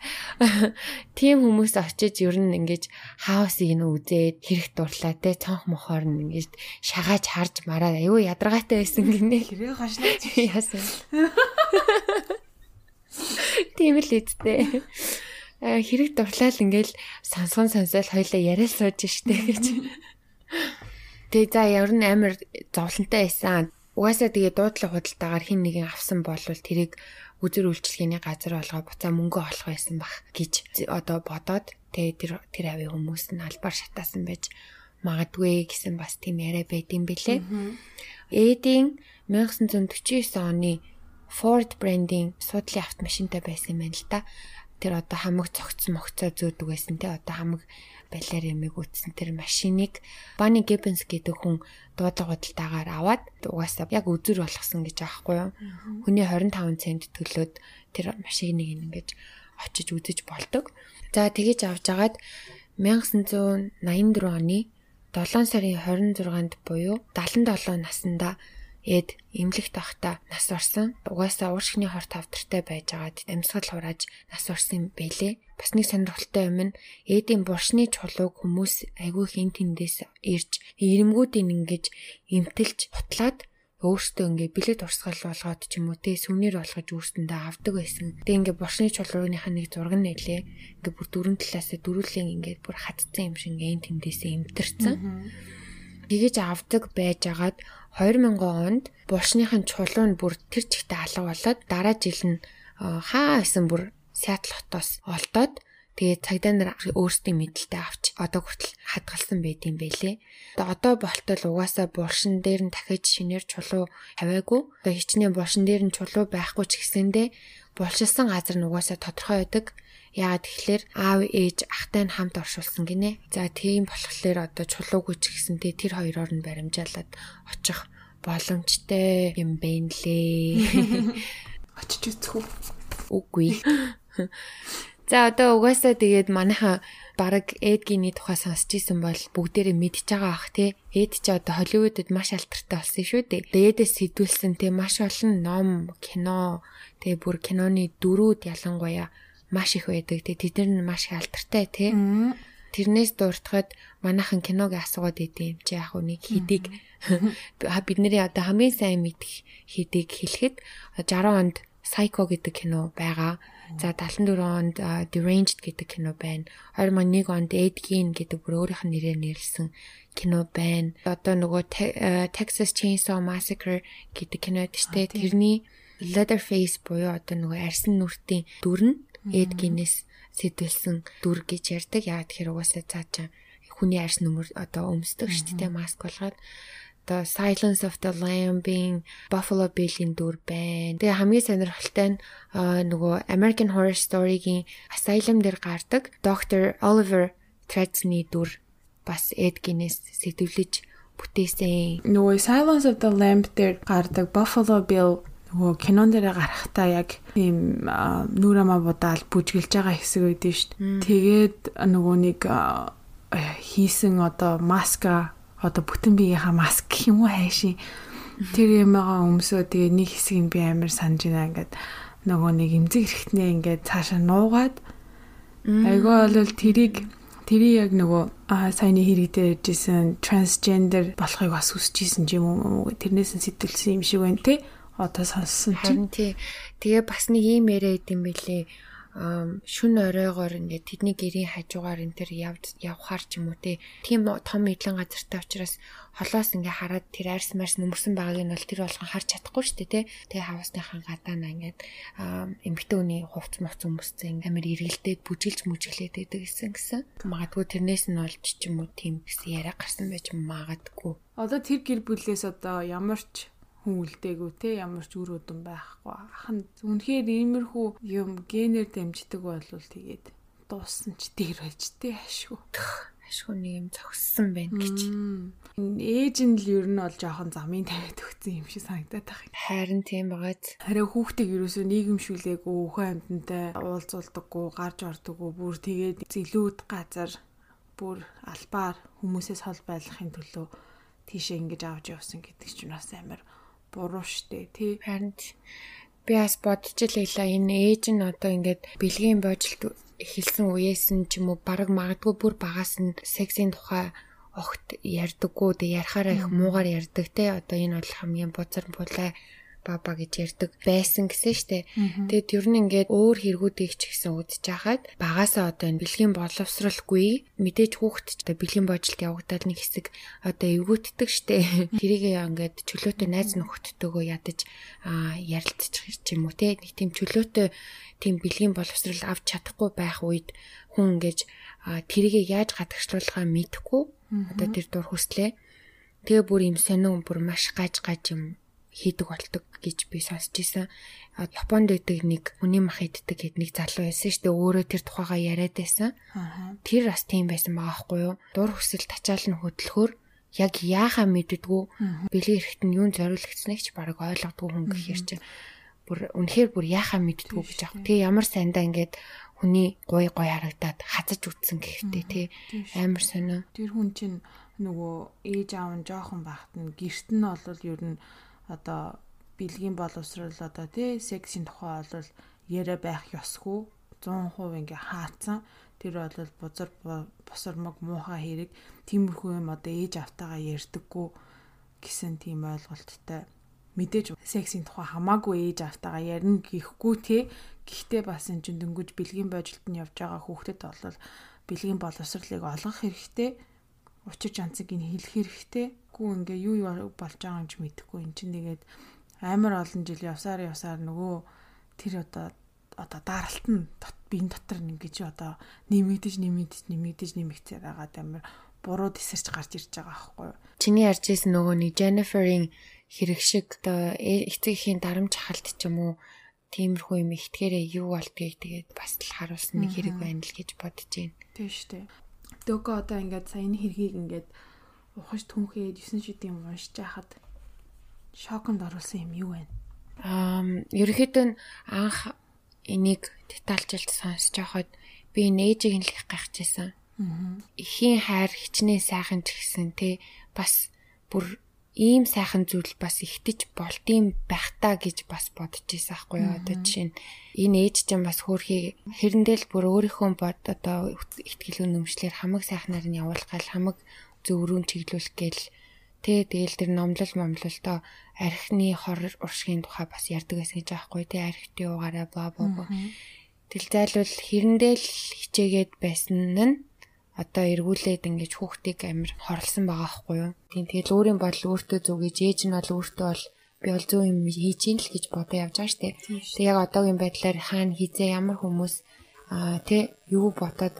тийм хүмүүс очиж ер нь ингэж хаусыг нь үзээд хэрэг дурлаа те цонх мохоор нь ингэж шагааж харж мараад аюу ядаргаатай байсан гинэ хэрэг хошнооч яасан тийм л үсттэй хэрэг дурлал ингээл сонсгон сонсоол хоёлаа яриа сууж штэ гэж. Тэгээ за ер нь амар зовлонтой байсан Угаасаа тэгээ дуудлага худалдаагаар хин нэгэн авсан бол тэрийг үзэр үйлчлэгээний газар болгоо буцаа мөнгө олох байсан бах гэж одоо бодоод тэгээ тэр тэр авийн хүмүүс нь албаар шатаасан байж магадгүй гэсэн бас тийм яриа байдсан бэлээ. Эдийн 1949 оны Ford брендийн суудлын автомашинтай байсан юм байна л да. Тэр одоо хамаг цогцсон могцоо зөөдөг байсан те одоо хамаг балиар ямиг үтсэн тэр машиныг Бани Гиббенс гэдэг хүн дуудлага худалдаагаар аваад угаасаа яг үзүр болгосон гэж аахгүй юу. Хүний 25 цент төлөөд тэр машиныг ингэж очиж үзэж болдог. За тэгэж авч агаад 1984 оны 7 сарын 26-нд буюу 77 наснда Эд эмнэлэгт байхдаа нас орсон. Угаасаа ууршигны хорт тавтартай байжгаад амьсгал хурааж нас орсон бэлээ. Бас нэг сонирхолтой юм нь Эдийн буршны чулууг хүмүүс айгүй хин тэндээс ирж ирэмгүүдийн ингэж имтэлж хутлаад өөртөө ингээ билет урсгал болгоод ч юм уу те сүнээр болгож өөртөндөө авдаг байсан. Тэгээ ингээ буршны чулууныхаа нэг зураг нь нэлээ. Ингээ бүр дөрөв талаасаа дөрүлэн ингээ бүр хатцсан юм шиг ингээ тэндээсээ имтэрсэн. Тэгэж авдаг байжгаад 2000 онд булшныхын чулуу нь бүр тэр чигтээ алга болоод дараа жил нь хаа байсан бүр Сиэтл хотоос олдоод тэгээ цагдаа нар өөрсдийн мэдлэлтэй авч одоо хүртэл хадгалсан байт юм бэлээ. Одоо болтол угаасаа булшин дээр нь дахиж шинээр чулуу хаваагүй. Одоо хичнээн булшин дээр нь чулуу байхгүй ч гэсэндээ булшилсан газар нь угаасаа тодорхой байдаг. Яагаад тэгэхээр аав ээж ахтай нь хамт оршуулсан гинэ. За тийм болохоор одоо чулуугүй ч гэсэнтэй тэр хоёроор нь баримжаалаад очих боломжтой юм байна лээ. Очиж үзэх үү? Үгүй. За одоо угаасаа тэгээд манайха баг Эдгиний тухай сонсч исэн бол бүгдээрээ мэдж байгаа ах тий. Эд ч одоо Холливуудад маш алтартай болсон шүү дээ. Эдээс сэтүүлсэн тий маш олон ном, кино, тэгээ бүр киноны дөрүүд ялангуяа маш их байдаг. Тэгээ тэд нар маш их алтартай тий. Тэрнээс дуртахад манайхан киног асуугаад идэв чи яг нэг хидийг бидний одоо хамгийн сайн мэдих хидийг хэлэхэд 60 онд Psycho гэдэг кино байгаа. За 74 онд Deranged гэдэг кино байна. 2001 онд Ed Gein гэдэг бүр өөрийнх нь нэрээр нэрлсэн кино байна. Одоо нөгөө Texas Chainsaw Massacre гэдэг кино дэжтэй тэрний Leatherface буюу одоо нөгөө арьсан нүртийн дүр нь Ed Gein-ээс сэтүүлсэн дүр гэж ярьдаг. Яа тэгэхээр угаасаа цаачаа хүний арьс нүмер одоо өмсдөг шүү дээ маск болгоод The Silence of the Lamb-ийн Buffalo Bill-ийн дүр байна. Тэгээ хамгийн сонирхолтой нь нөгөө American Horror Story-гийн Asylum дээр гардаг Dr. Oliver Threads-ний дүр бас Ed Guinness сэтвлэж бүтээсэн. Нөгөө Silence of the Lamb дээр гардаг Buffalo Bill нөгөө кинон дээр гарахтаа яг тийм нүрэ ма будаал бүжгэлж байгаа хэсэг байдэн шүү дээ. Тэгээд нөгөө нэг хийсэн одоо маска одоо бүтэн биеийнхаа маск гэх юм уу хайшин тэр юмгаа өмсөө тэгээ нэг хэсгийг би амар санаж байна ингээд. Нөгөө нэг эмзэг эрэхтнээ ингээд цаашаа нуугаад айгаа бол тэрийг тэрийг яг нөгөө саяны хэрэгдээ ярьжсэн трансгендер болохыг бас хүсэжсэн юм уу тэрнээс нь сэтэлсэн юм шиг байна те одоо сонссон чинь. Тий. Тэгээ бас нэг юм яриад идэм билээ шүн оройгоор ингээд тэдний гэрийн хажуугаар энэ төр явж явхаар ч юм уу тийм том эдлэн газартай учраас холоос ингээ хараад тэр арьс марс нүмерсэн байгааг нь бол тэр болгон харж чадахгүй шүү дээ тий. Тэгээ хавсныхаа гадаана ингээд эмгтэн үний хувц моц өмсцэн амар эргэлдээд бүжиглж мүжиглээд байдаг гэсэн гэсэн. Магадгүй тэрнээс нь олж ч юм уу тийм гэсэн яриа гарсан байж магадгүй. Одоо тэр гэр бүлээс одоо ямар ч хүн үлдээгүү те ямар ч үр өдөн байхгүй. Ахын үнэхээр иймэрхүү юм генээр дамждаг бол тэгээд дууссан ч дээр байж те ашгүй. Ашгүй нэг юм зогссон байна гэж. Ээж нь л ер нь бол жоохон замын тавиад өгсөн юм шиг санагдаад байна. Харин тийм байгааз. Харин хүүхдийг ерөөсөө нийгэмшүүлээгүй өхөн амьтантай уулзуулдаггүй, гарч ордоггүй, бүр тэгээд зэлүүд газар бүр албаар хүмүүсээс хол байлгахын төлөө тийшээ ингэж авч явсан гэдэг чинь бас амар буруу штэ тий. Харин би бас бодож илээ энэ ээж нь одоо ингээд бэлгийн божилт эхэлсэн үеэс нь ч юм уу баг магадгүй бүр багаас нь сексийн тухай огт ярьдаггүй тэг ярахаараа их муугар ярьдаг те одоо энэ бол хамгийн бузар булаа баба гэж ярьдаг байсан гэсэн штэ. Тэгэд ер нь ингээд өөр хэрэгүүдийг ч гэсэн үдчих хаад багасаа одоо энэ бэлгийн боловсралгүй мэдээж одоо бэлгийн божилт явагдаад нэг хэсэг одоо эвгүүтдэг штэ. Тэрийг ингээд чөлөөтэй найз нөхөдтэйгөө ядаж ярилцчих юм уу те. Нэг тийм чөлөөтэй тийм бэлгийн боловсрал авч чадахгүй байх үед хүн ингээд тэрийг яаж гадагшлуулахаа мэдэхгүй одоо тэр дур хүслээ. Тэгээ бүр юм сонин бүр маш гаж гаж юм хийдэг болдог гэж би сонсч ийсэн. Японд байдаг нэг хүний мах иддэг гэд нэг залуу байсан шүү дээ. Өөрөө тэр тухайгаа яриад байсан. Тэр бас тийм байсан байгаа хгүй юу? Дур хүсэл тачаал нь хөдөлгөөр яг яахаа мэддгүү бэлгийн эрэхт нь юун зориулагдсныг ч баг ойлгодгүй хүн гэхээр чинь бүр үнэхээр бүр яахаа мэддгүү гэж аах. Тэгээ ямар сайндаа ингээд хүний гой гой харагдаад хазаж үтсэн гэхтээ тий амар сонио. Тэр хүн чинь нөгөө ээж аав нь жоохон багт нь гэрт нь бол ер нь одоо бэлгийн боловсрал одоо тий сексийн тухай бол яриа байх ёсгүй 100% ингээ хаацсан. Тэр бол бузар босормог муухай хэрэг тиймэрхүү юм одоо ээж автагаа ярьдаггүй гэсэн тийм ойлголттой. Мэдээж сексийн тухай хамаагүй ээж автагаа ярина гэхгүй те. Гэхдээ бас энэ чинь дөнгөж бэлгийн божилт нь явж байгаа хүүхдэд бол бэлгийн боловсролыг олгох хэрэгтэй учир жанцыг нь хэлэх хэрэгтэй гүү ингээ юу юу болж байгаа юм ч мэдэхгүй эн чинь тэгээд амар олон жил явсаар явсаар нөгөө тэр одоо одоо даралт нь биен дотор ингэж одоо нэмэгдэж нэмэгдэж нэмэгдэж нэмэгдээр байгаад амар буруу тесэрч гарч ирж байгаа байхгүй юу. Чиний ярьж ирсэн нөгөө нэг Jennifer-ийн хэрэг шиг одоо эцэг эхийн дарамж халт ч юм уу тиймэрхүү юм ихтгэрээ юу болдгийг тэгээд бас л харуулсан нэг хэрэг байна л гэж бодож байна. Тийм шүү дээ. Дөөгөө одоо ингээд саяны хэргийг ингээд ухаж түнхээд 9 шидийн уншиж хахад шоконд оруулсан юм юу вэ? Аа, ерөөхдөө анх энийг детальжилт сонсож байхад би нээжийг нь л их гайхажсэн. Аа. Ихийн хайр хичнээн сайхан ч гэсэн те бас бүр ийм сайхан зүйл бас ихтэж болтын байх та гэж бас бодож ийсэн аахгүй юу. Одоо жишээ нь энэ ээж чинь бас хөөрхий хэрэндэл бүр өөрийнхөө бод одоо ихтгэл үнэмшлэр хамаг сайхнаар нь явуулгаал хамаг зөврүүн чиглүүлэх гээл Тэ тэгэл тэр номлол момлолтоо архины хор уршигын тухай бас ярьдаг байсан гэж аахгүй тий архитын угаараа бла бла. Тэл зайлвал хэрэндээ л хичээгээд байсан нь одоо эргүүлээд ингэж хүүхдийг амир хорлсон байгаа байхгүй юу. Тийм тэгэл өөрийн бодол өөртөө зөв гэж ээж нь бол өөртөө бол би бол зөв юм хийж ийн л гэж бодоо явж байгаа штэ. Тэг яг одоогийн байдлаар хаана хизээ ямар хүмүүс аа тэ юу бодоод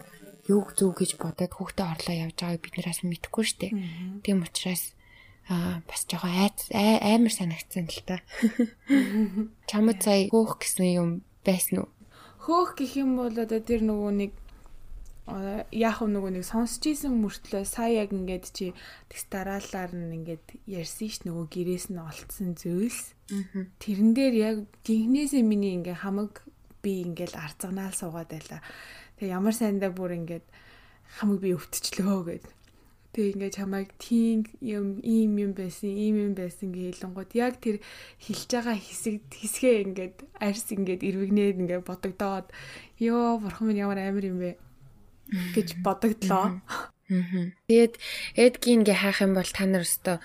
юу зөв гэж бодоод хүүхдээ орлоо явж байгааг бид нараас мэдэхгүй штэ. Тийм учраас аа бас жоохон айц амар санагдсан л та. Чамд сая хөөх гэсэн юм байсан уу? Хөөх гэх юм бол одоо тэр нөгөө нэг яг нөгөө нэг сонсч ийсэн мөртлөө сая яг ингээд чи тэгс дараалаар нь ингээд ярьсан ш нөгөө гэрээс нь олцсон зүйлс. Тэрэн дээр яг гинхнээсээ миний ингээ хамаг би ингээл арцганаал суугаад байла. Тэг ямар сайндаа бүр ингээд хамаг би өвтчлөө гэд Тэг ингээд чамайг тийм юм ийм юм байсан, ийм юм байсан гэж хэлэнгууд яг тэр хэлж байгаа хэсэг хэсгээ ингээд арьс ингээд ирвэгнээд ингээд бодогдоод ёо бурхан минь ямар амар юм бэ гэж бодогдлоо. Тэгээд эдгийн ингээ хайх юм бол та нар өстө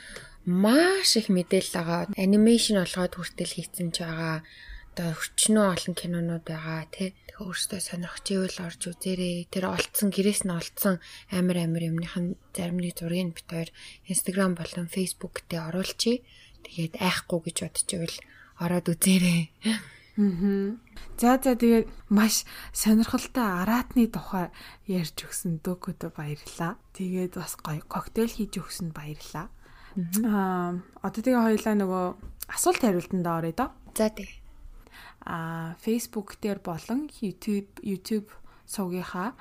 маш их мэдээлэл байгаа. Анимашн олгоод хүртэл хийцэн ч байгаа одоо өчнөө олон кинонууд байгаа тий. Тэгэхээр өөрөөсөө сонирхч ивэл орж үзээрэй. Тэр олцсон гэрээс нь олцсон амар амар юмныхан зарим нэг зургийг бит хоёр Instagram болон Facebook дээр оруулчихъя. Тэгээд айхгүй гэж бодож ивэл ороод үзээрэй. Аа. За за тэгээд маш сонирхолтой араатны тухай ярьж өгсөн дөөкөдө баярлаа. Тэгээд бас гоё коктейл хийж өгсөнд баярлаа. Аа одоо тэгээ хоёлаа нөгөө асуулт хариултанд оръё доо. За тэгээ а Facebook дээр болон YouTube YouTube сувгийнхаа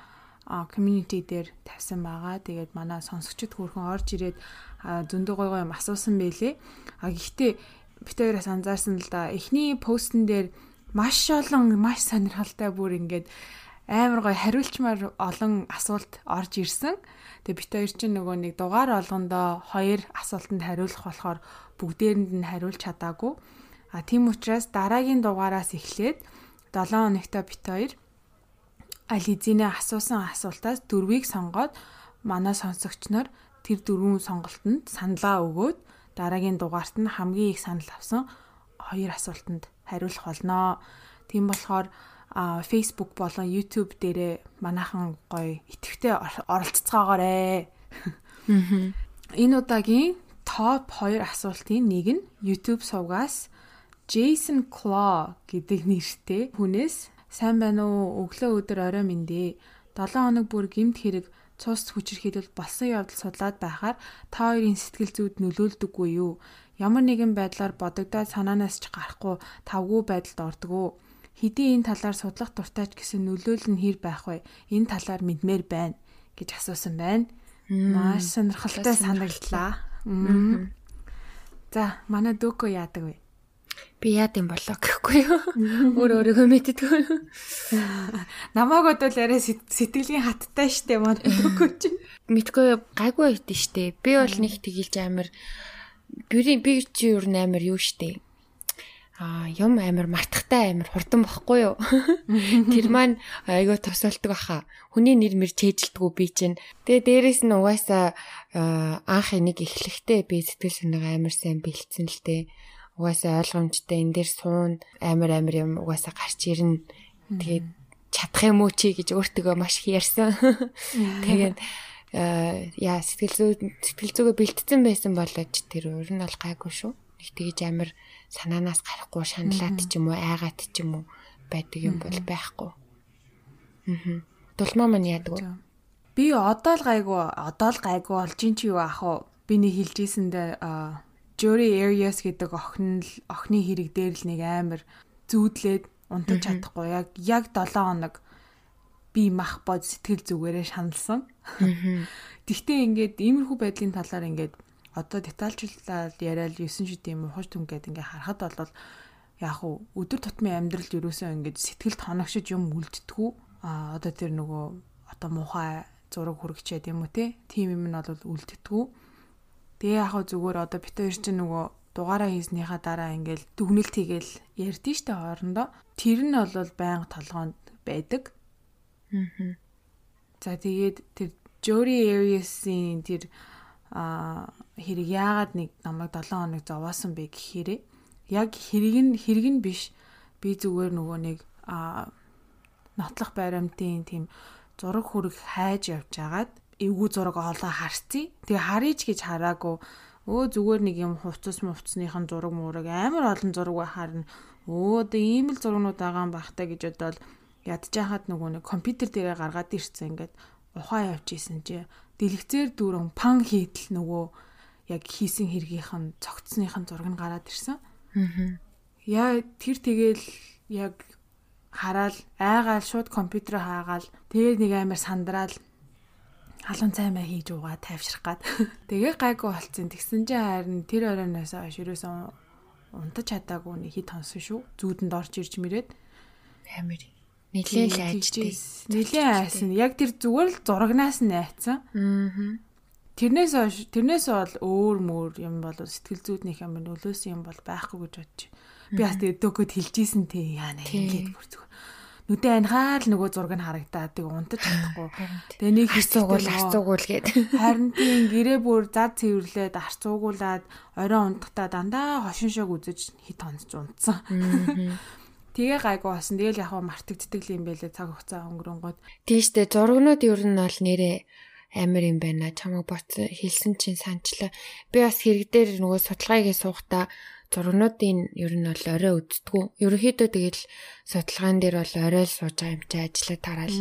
community дээр тавьсан байгаа. Тэгээд манай сонсогчд хөрхөн орж ирээд зөндөө гой гой юм асуусан байлээ. А гэхдээ бит хоёроос анзаарсан л да. Эхний постн дээр маш олон маш сонирхолтой бүр ингээд амар гой хариулчмаар олон асуулт орж ирсэн. Тэгээ бит хоёр чинь нөгөө нэг дугаар олгондоо хоёр асуултанд хариулах болохоор бүгдээрэнд нь хариулж чадаагүй. А тийм учраас дараагийн дугаараас эхлээд 7 хоногтой бит хоёр Ализинэ асуусан асуултаас дөрвийг сонгоод манай сонсогч нар тэр дөрвөн сонголтонд саналаа өгөөд дараагийн дугаарт нь хамгийн их санал авсан хоёр асуултанд хариулах болно. Тийм болохоор Facebook болон YouTube дээрээ манайхан гоё итгэвтэй оролцоцгоогоорой. Энэ удаагийн топ 2 асуултын нэг нь YouTube сувгаас Jason Claw гэдэг нэртэй хүнээс сайн байна уу? Өглөө өдөр орой мэндэ. 7 хоног бүр гимт хэрэг цус хүчирхийлэл болсон явдал судлаад байхаар та хоёрын сэтгэл зүйд нөлөөлдөггүй юу? Ямар нэгэн байдлаар бодогдоод санаанаас ч гарахгүй тавгүй байдалд ордгоо. Хэдий энэ талаар судлах дуртай ч гэсэн нөлөөлөл нь хэр байх вэ? Энэ талаар мэдмээр байна гэж асуусан байна. Маш сонирхолтой санагдлаа. За, манай дөөкө яадаг вэ? Би яад юм болоо гэхгүй юу. Өөр өөрийгөө мэддэггүй. Намааг бодвол арай сэтгэлийн хаттай штэ мод өгөө чи. Мэдгүй гайгүй байт штэ. Би бол нэг тгийлж амир би би чи юу амар юу штэ. А юм амар мартахтай амар хурдан бохгүй юу. Тэр маань айгүй тосолдог баха. Хүний нэр мэр чэйжилдэггүй би чинь. Тэгээ дээрэс нь угаасаа анх энийг эхлэхдээ би сэтгэл санаагаа амар сайн бэлдсэн л дээ угаасаа ойлгомжтой энэ дээр суун амар амар юм угаасаа гарч ирнэ. Тэгээд чадах юм уу чи гэж өөртөө маш их ярьсан. Тэгээд яа сэтгэл зүй сэтгэл зүгээ бэлтцсэн байсан болооч тэр өөр нь бол гайгүй шүү. Нэг тэгэж амар санаанаас гарахгүй шаналаад ч юм уу айгаад ч юм уу байдаг юм бол байхгүй. Аа. Дулмаа маань яадаг вэ? Би одоо л гайгүй одоо л гайгүй олж ин чи юу ах вэ? Би нэг хэлжсэндээ аа Jory Arias гэдэг охин л охины хэрэг дээр л нэг амар зүүдлээд унтаж чадахгүй. Яг яг 7 хоног би мах бод сэтгэл зүгээрээ шаналсан. Тэгтээ ингээд иймэрхүү байдлын талаар ингээд одоо детальчлал яриад 9 шидийн мухаж түн гэдэг ингээ харахад бол яг уу өдөр тутмын амьдралд ерөөсөө ингээд сэтгэл тоногшиж юм үлддэггүй. А одоо тэр нөгөө одоо мухай зураг хүргчээд юм уу те? Тийм юм нь бол үлддэггүй тэгээ яг зүгээр одоо бит хоёр чинь нөгөө дугаараа хийснийхаа дараа ингээл дүгнэлт хийгээл ярьдэн штэ хоорондоо. Тэр нь бол байнга толгоонд байдаг. Аа. за тэгээд тэр Jory Arias-ийн тэр а хэрэг яагаад нэг намайг 7 хоног зовоосон бэ гэхээрээ яг хэрэг нь хэрэг нь биш. Би зүгээр нөгөө нэг а нотлох баримтын тийм зураг хүрэг хайж явж агаад эвгүй зураг олоо харцъя. Тэгээ харъя ч гэж хараагүй. Өө зүгээр нэг юм хувцас мувцсныхан зураг муураг амар олон зураг харна. Өө одоо ийм л зургнууд байгаа юм бахтай гэж бодоод ядчихад нөгөө нэг компьютер дээрээ гаргаад ирсэн ингээд ухаан явж исэн чи дэлгэцээр дүүрэн пан хийдэл нөгөө яг хийсэн хэргийнх нь цогцсных нь зураг нь гараад ирсэн. Аа. Яа тэр тэгэл яг хараал айгаал шууд компьютер хаагаал тэгээ нэг амар сандраал халуун цаймаа хийж угаа тайвшрах гад. Тэгээ гайгүй болцсон. Тэгсэн чинь харин тэр оройноос хойш ерөөсөн унтаж чадаагүй нэг хит хонсон шүү. Зүүдэнд орж ирж мэрээд Амар. Нилээл айжтэй. Нилээн айсан. Яг тэр зүгээр л зурагнаас нь айцсан. Аа. Тэрнээс хойш тэрнээс бол өөр мөр юм бол сэтгэл зүйднийх юм нөлөөсөн юм бол байхгүй гэж бодож. Би бас тэгээд дөгөд хэлжсэн те яа нэ ингээд бүр зүгээр. Нүдэ анхаал нөгөө зураг нь харагдаад тэг унтаж чадахгүй. Тэгээ нэг Харцуугуул харцуугуул гээд. Харин тийм гэрээ бүр зад цэвэрлээд арцуугуулад орой унтахтаа дандаа хошин шог үзэж хит хонцж унтсан. Тэгээ гайгүй басан. Тэгэл яг мартагддаг юм байлээ цаг хугацаа өнгөрөнгөд. Тийштэй зургнууд ер нь бол нэрээ амар юм байна. Чамаг боц хэлсэн чинь санчлаа. Би бас хэрэг дээр нөгөө судалгаагээ суухта зургнуудын ер нь бол орой үздэггүй. Ерөнхийдөө тэгэл судалгаан дээр бол орой л сууж байгаа юм чи ажиллаа тараал.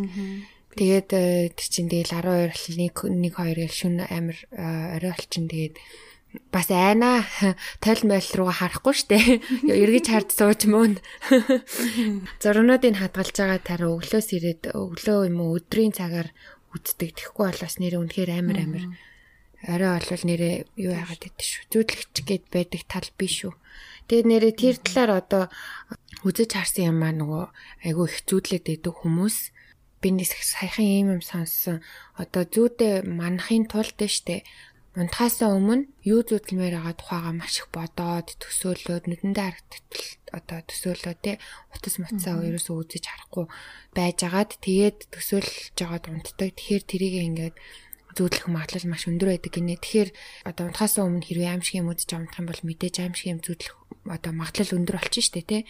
Тэгээд э, тэр чинь тэгэл 12 1 1 2 гэл шүн амар э, орой болчин тэгээд бас айна тойл мойл руу харахгүй штэ. Эргэж хард сууж мөн. Зургнуудыг хадгалж байгаа тар өглөөс ирээд өглөө юм уу өдрийн цагаар үздэг. Тэгэхгүй бол бас нэр үнэхээр амар амар. Орой олвол нэрээ юу яагаад гэдэг шүү. Зүүдлэгч гээд байдаг тал биш шүү. Тэгээд нэрээ тэр талаар одоо үзэж харсан юм аа нөгөө айгүй их зүүдлээд байдаг хүмүүс би нэг саяхан юм юм сонссон. Одоо зүүдэ манахын тулд штэ унтахаасаа өмнө юу зүтэлмээр байгаа тухайга маш их бодоод төсөөлөөд нүдэндээ харагдтал одоо төсөөлөө те утас муцаа ерөөсөө үзэж харахгүй байжгаад тэгээд төсөөлж жагаад унтдаг. Тэгэхээр тэрийг ингээд зүүдлэх магадлал маш өндөр байдаг гинэ. Тэгэхээр одоо унтахаасаа өмнө хэрвээ аимшиг юм үзэж амтах юм бол мэдээж аимшиг юм зүүдлэх одоо магадлал өндөр болчих штэ тий.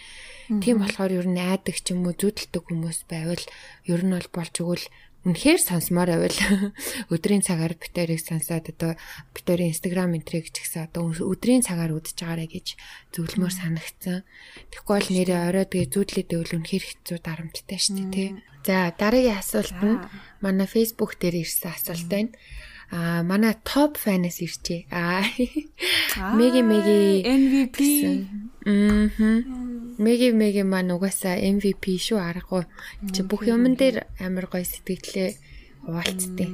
Тийм болохоор ер нь айдаг ч юм уу зүүдэлдэг хүмүүс байвал ер нь бол болж өгвөл үнэхээр сонсомоор байвал өдрийн цагаар битэрийг сонсоод одоо битэрийн инстаграм энтрийг ч гэсэн одоо өдрийн цагаар үдчихэж байгаарэ гэж зөвлөмөр санагцсан. Тэгэхгүй бол нэрээ орой тэгээ зүүдлээд байвал үнэхээр хэцүү дарамттай шүү дээ тий. За дараагийн асуулт нь манай Facebook дээр ирсэн асуулт байна. А манай топ фанаас ирчээ. А Меги Меги MVP Мм. Меги Меги маань угаасаа MVP шүү аргагүй. Чи бүх юмн дээр амар гоё сэтгэлээ хуваалцдаг.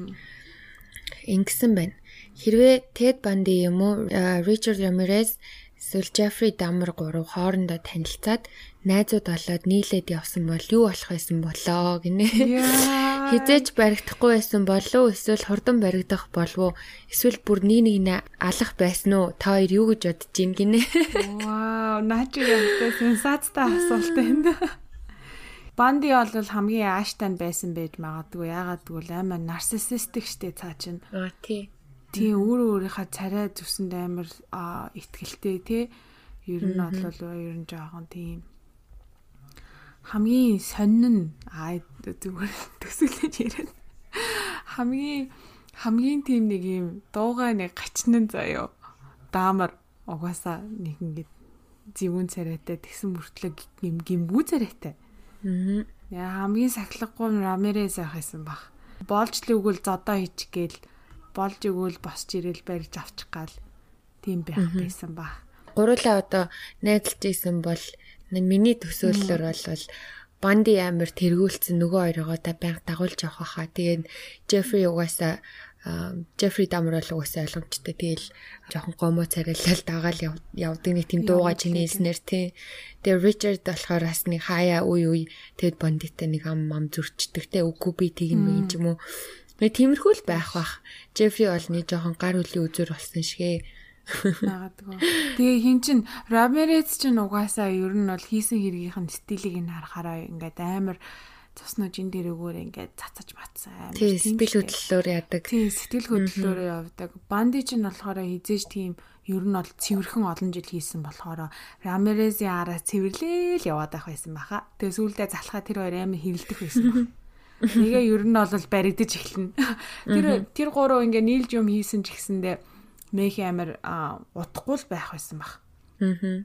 Ингэсэн байна. Хэрвээ Тед Банди юм уу Ричард Рамирес эсвэл Джеффри Дамер гурав хоорондоо танилцаад найзууд болоод нийлээд явсан бол юу болох байсан болоо гинэ. Хизээж баригдахгүй байсан болов эсвэл хурдан баригдах болов эсвэл бүр нэг нэгнээ алах байсан уу? Та хоёр юу гэж бодож гин гинэ. Вау, наач юмтай сенсацтай асуулт байна. Банди бол хамгийн ааштай байсан байж магадгүй. Яагаад гэвэл амар нарциссистик штэ цаа чинь. Аа тий. Тий өөрөө өөрийнхөө царай зүсэнд амар ихтгэлтэй тий. Ер нь бол ер нь жоохон тийм хамгийн сонин нь аа зүгээр төсөөлөж яриад хамгийн хамгийн тийм нэг юм дуугай нэг гачнан заяо даамар угаасаа нэг ингэ зэвүүн царайтай тэгсэн мөртлөө юм гимбүү царайтай. Аа. Яа хамгийн сахилгагүй рамерес ахайсан баг. Болж л үгэл зодоо хийчихгээл болж өгөөл босч ирээл барьж авчих гал тийм байх байсан ба. Гурлаа одоо найзалж исэн бол миний төсөөллөөр бол Банди амир тэргүүлсэн нөгөө хоёроо та байнга дагуулж явах хаа. Тэгээд Джеффри угаасаа Джеффри Дамер бол угаасаа ойлгомжтой. Тэгэл жоохон гомоо царайлал дагаал явдаг нэг тийм дууга чиний хэлснээр тий. Тэгээ Ричард болохоор бас нэг хаяа үе үе тэгэд бандитаа нэг ам ам зөрчдөг те үгүй би тийм юм юм уу. Нэг тиймэрхүү л байх бах. Джеффри бол нэг жоохон гар хөлийн үзүр болсон шигэ. Нагадгүй. Тэгээ хин чин Рамерец чин угаасаа ер нь бол хийсэн хэргийнх нь стилийг нь харахаараа ингээд амар цуснууд жин дээрөөгөр ингээд цацаж матсан. Тийм сэтгэл хөдлөлөөр яадаг. Тийм сэтгэл хөдлөлөөр явдаг. Банди ч нь болохоор хизээж тийм ер нь бол цэвэрхэн олон жил хийсэн болохоор Рамерезийн араас цэвэрлээл яваад байх байсан баха. Тэгээ сүүлдээ залхаа тэр хоёр амар хэрэлдэх байсан баг. Тэгээ ер нь бол баригдаж эхэлнэ. Тэр тэр гурав ингээ нийлж юм хийсэн ч гэсэндээ мэх амар утахгүй л байх байсан баг. Аа.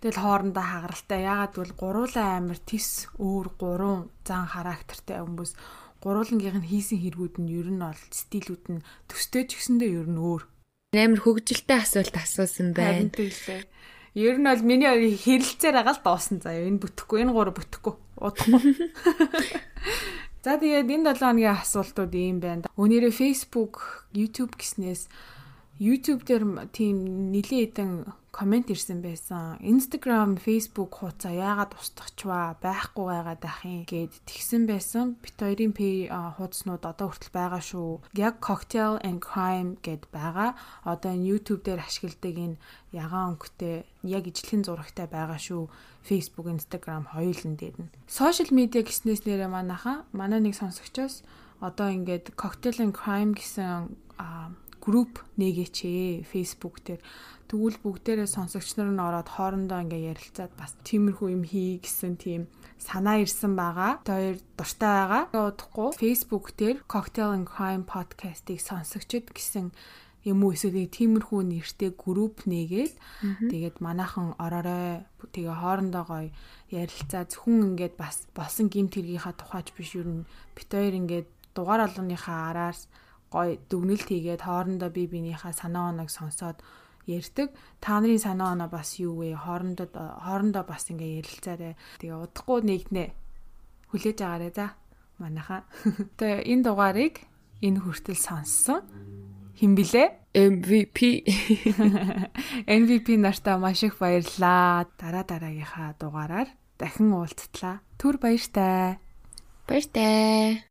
Тэгэл хоорондоо хагаралтай. Ягаад гэвэл гуруулаа амир тис өөр гурван зан характертай хүмүүс гурвангийнх нь хийсэн хэрэгүүд нь ер нь бол стилүүд нь төстэй ч гэсэндээ ер нь өөр. Амар хөгжилтэй асуулт асуусан байна. Ер нь бол миний хэрэлцээр агаал доосон заяа. Энэ бүтэхгүй, энэ гурав бүтэхгүй. Удахгүй. За тэгээд энэ 7 хоногийн асуултууд ийм байна. Өнөөдөр Facebook, YouTube гэснээс YouTube дээр тийм нилийн хэдэн комент ирсэн байсан. Instagram, Facebook хуудасаа яагаад устгачваа байхгүй байгаад ах юм гэд тэгсэн байсан. Бит хоёрын хуудаснууд одоо хүртэл байгаа шүү. Яг Cocktail and Crime гэд байгаа. Одоо энэ YouTube дээр ашигладаг энэ ягаан өнгөтэй яг ижлэхэн зурагтай байгаа шүү. Facebook, Instagram хоёулын дээр нь. Social media гэснээс нэрээ манайха манай нэг сонсогчоос одоо ингээд Cocktail and Crime гэсэн групп нэгээч ээ Facebook дээр. Тэгвэл бүгдээрээ сонсогч нар нь ороод хоорондоо ингээ ярилцаад бас тиймэрхүү юм хий гэсэн тийм санаа ирсэн байгаа. Тэр дуртай байгаа. Удахгүй Facebook дээр Cocktail and Crime podcast-ыг сонсогчд гэсэн юм уу? Эсвэл тиймэрхүү нэртэй групп нээгээд тэгээд манайхан ороорой тэгээ хоорондоо гоё ярилцаа зөвхөн ингээд бас болсон гимт хэргийнхаа тухайч биш. Юу бит хоёр ингээд дугаар алгааныхаа араас гоё дүгнэлт хийгээд хоорондоо би бинийхээ санаа оноог сонсоод ярьдаг. Та нарын санаа оноо бас юу вэ? Хоорондоо хоорондоо бас ингээ ярилцаарэ. Тэгээ удахгүй нэгнэ. Хүлээж агаарэ за. Манайхаа. Тэгээ энэ дугаарыг энэ хүртэл сонссон. Хин блэ? MVP. MVP нартаа маш их баярлаа. Дараа дараагийнхаа дугаараар дахин уулзтлаа. Түр баяртай. Баяртай.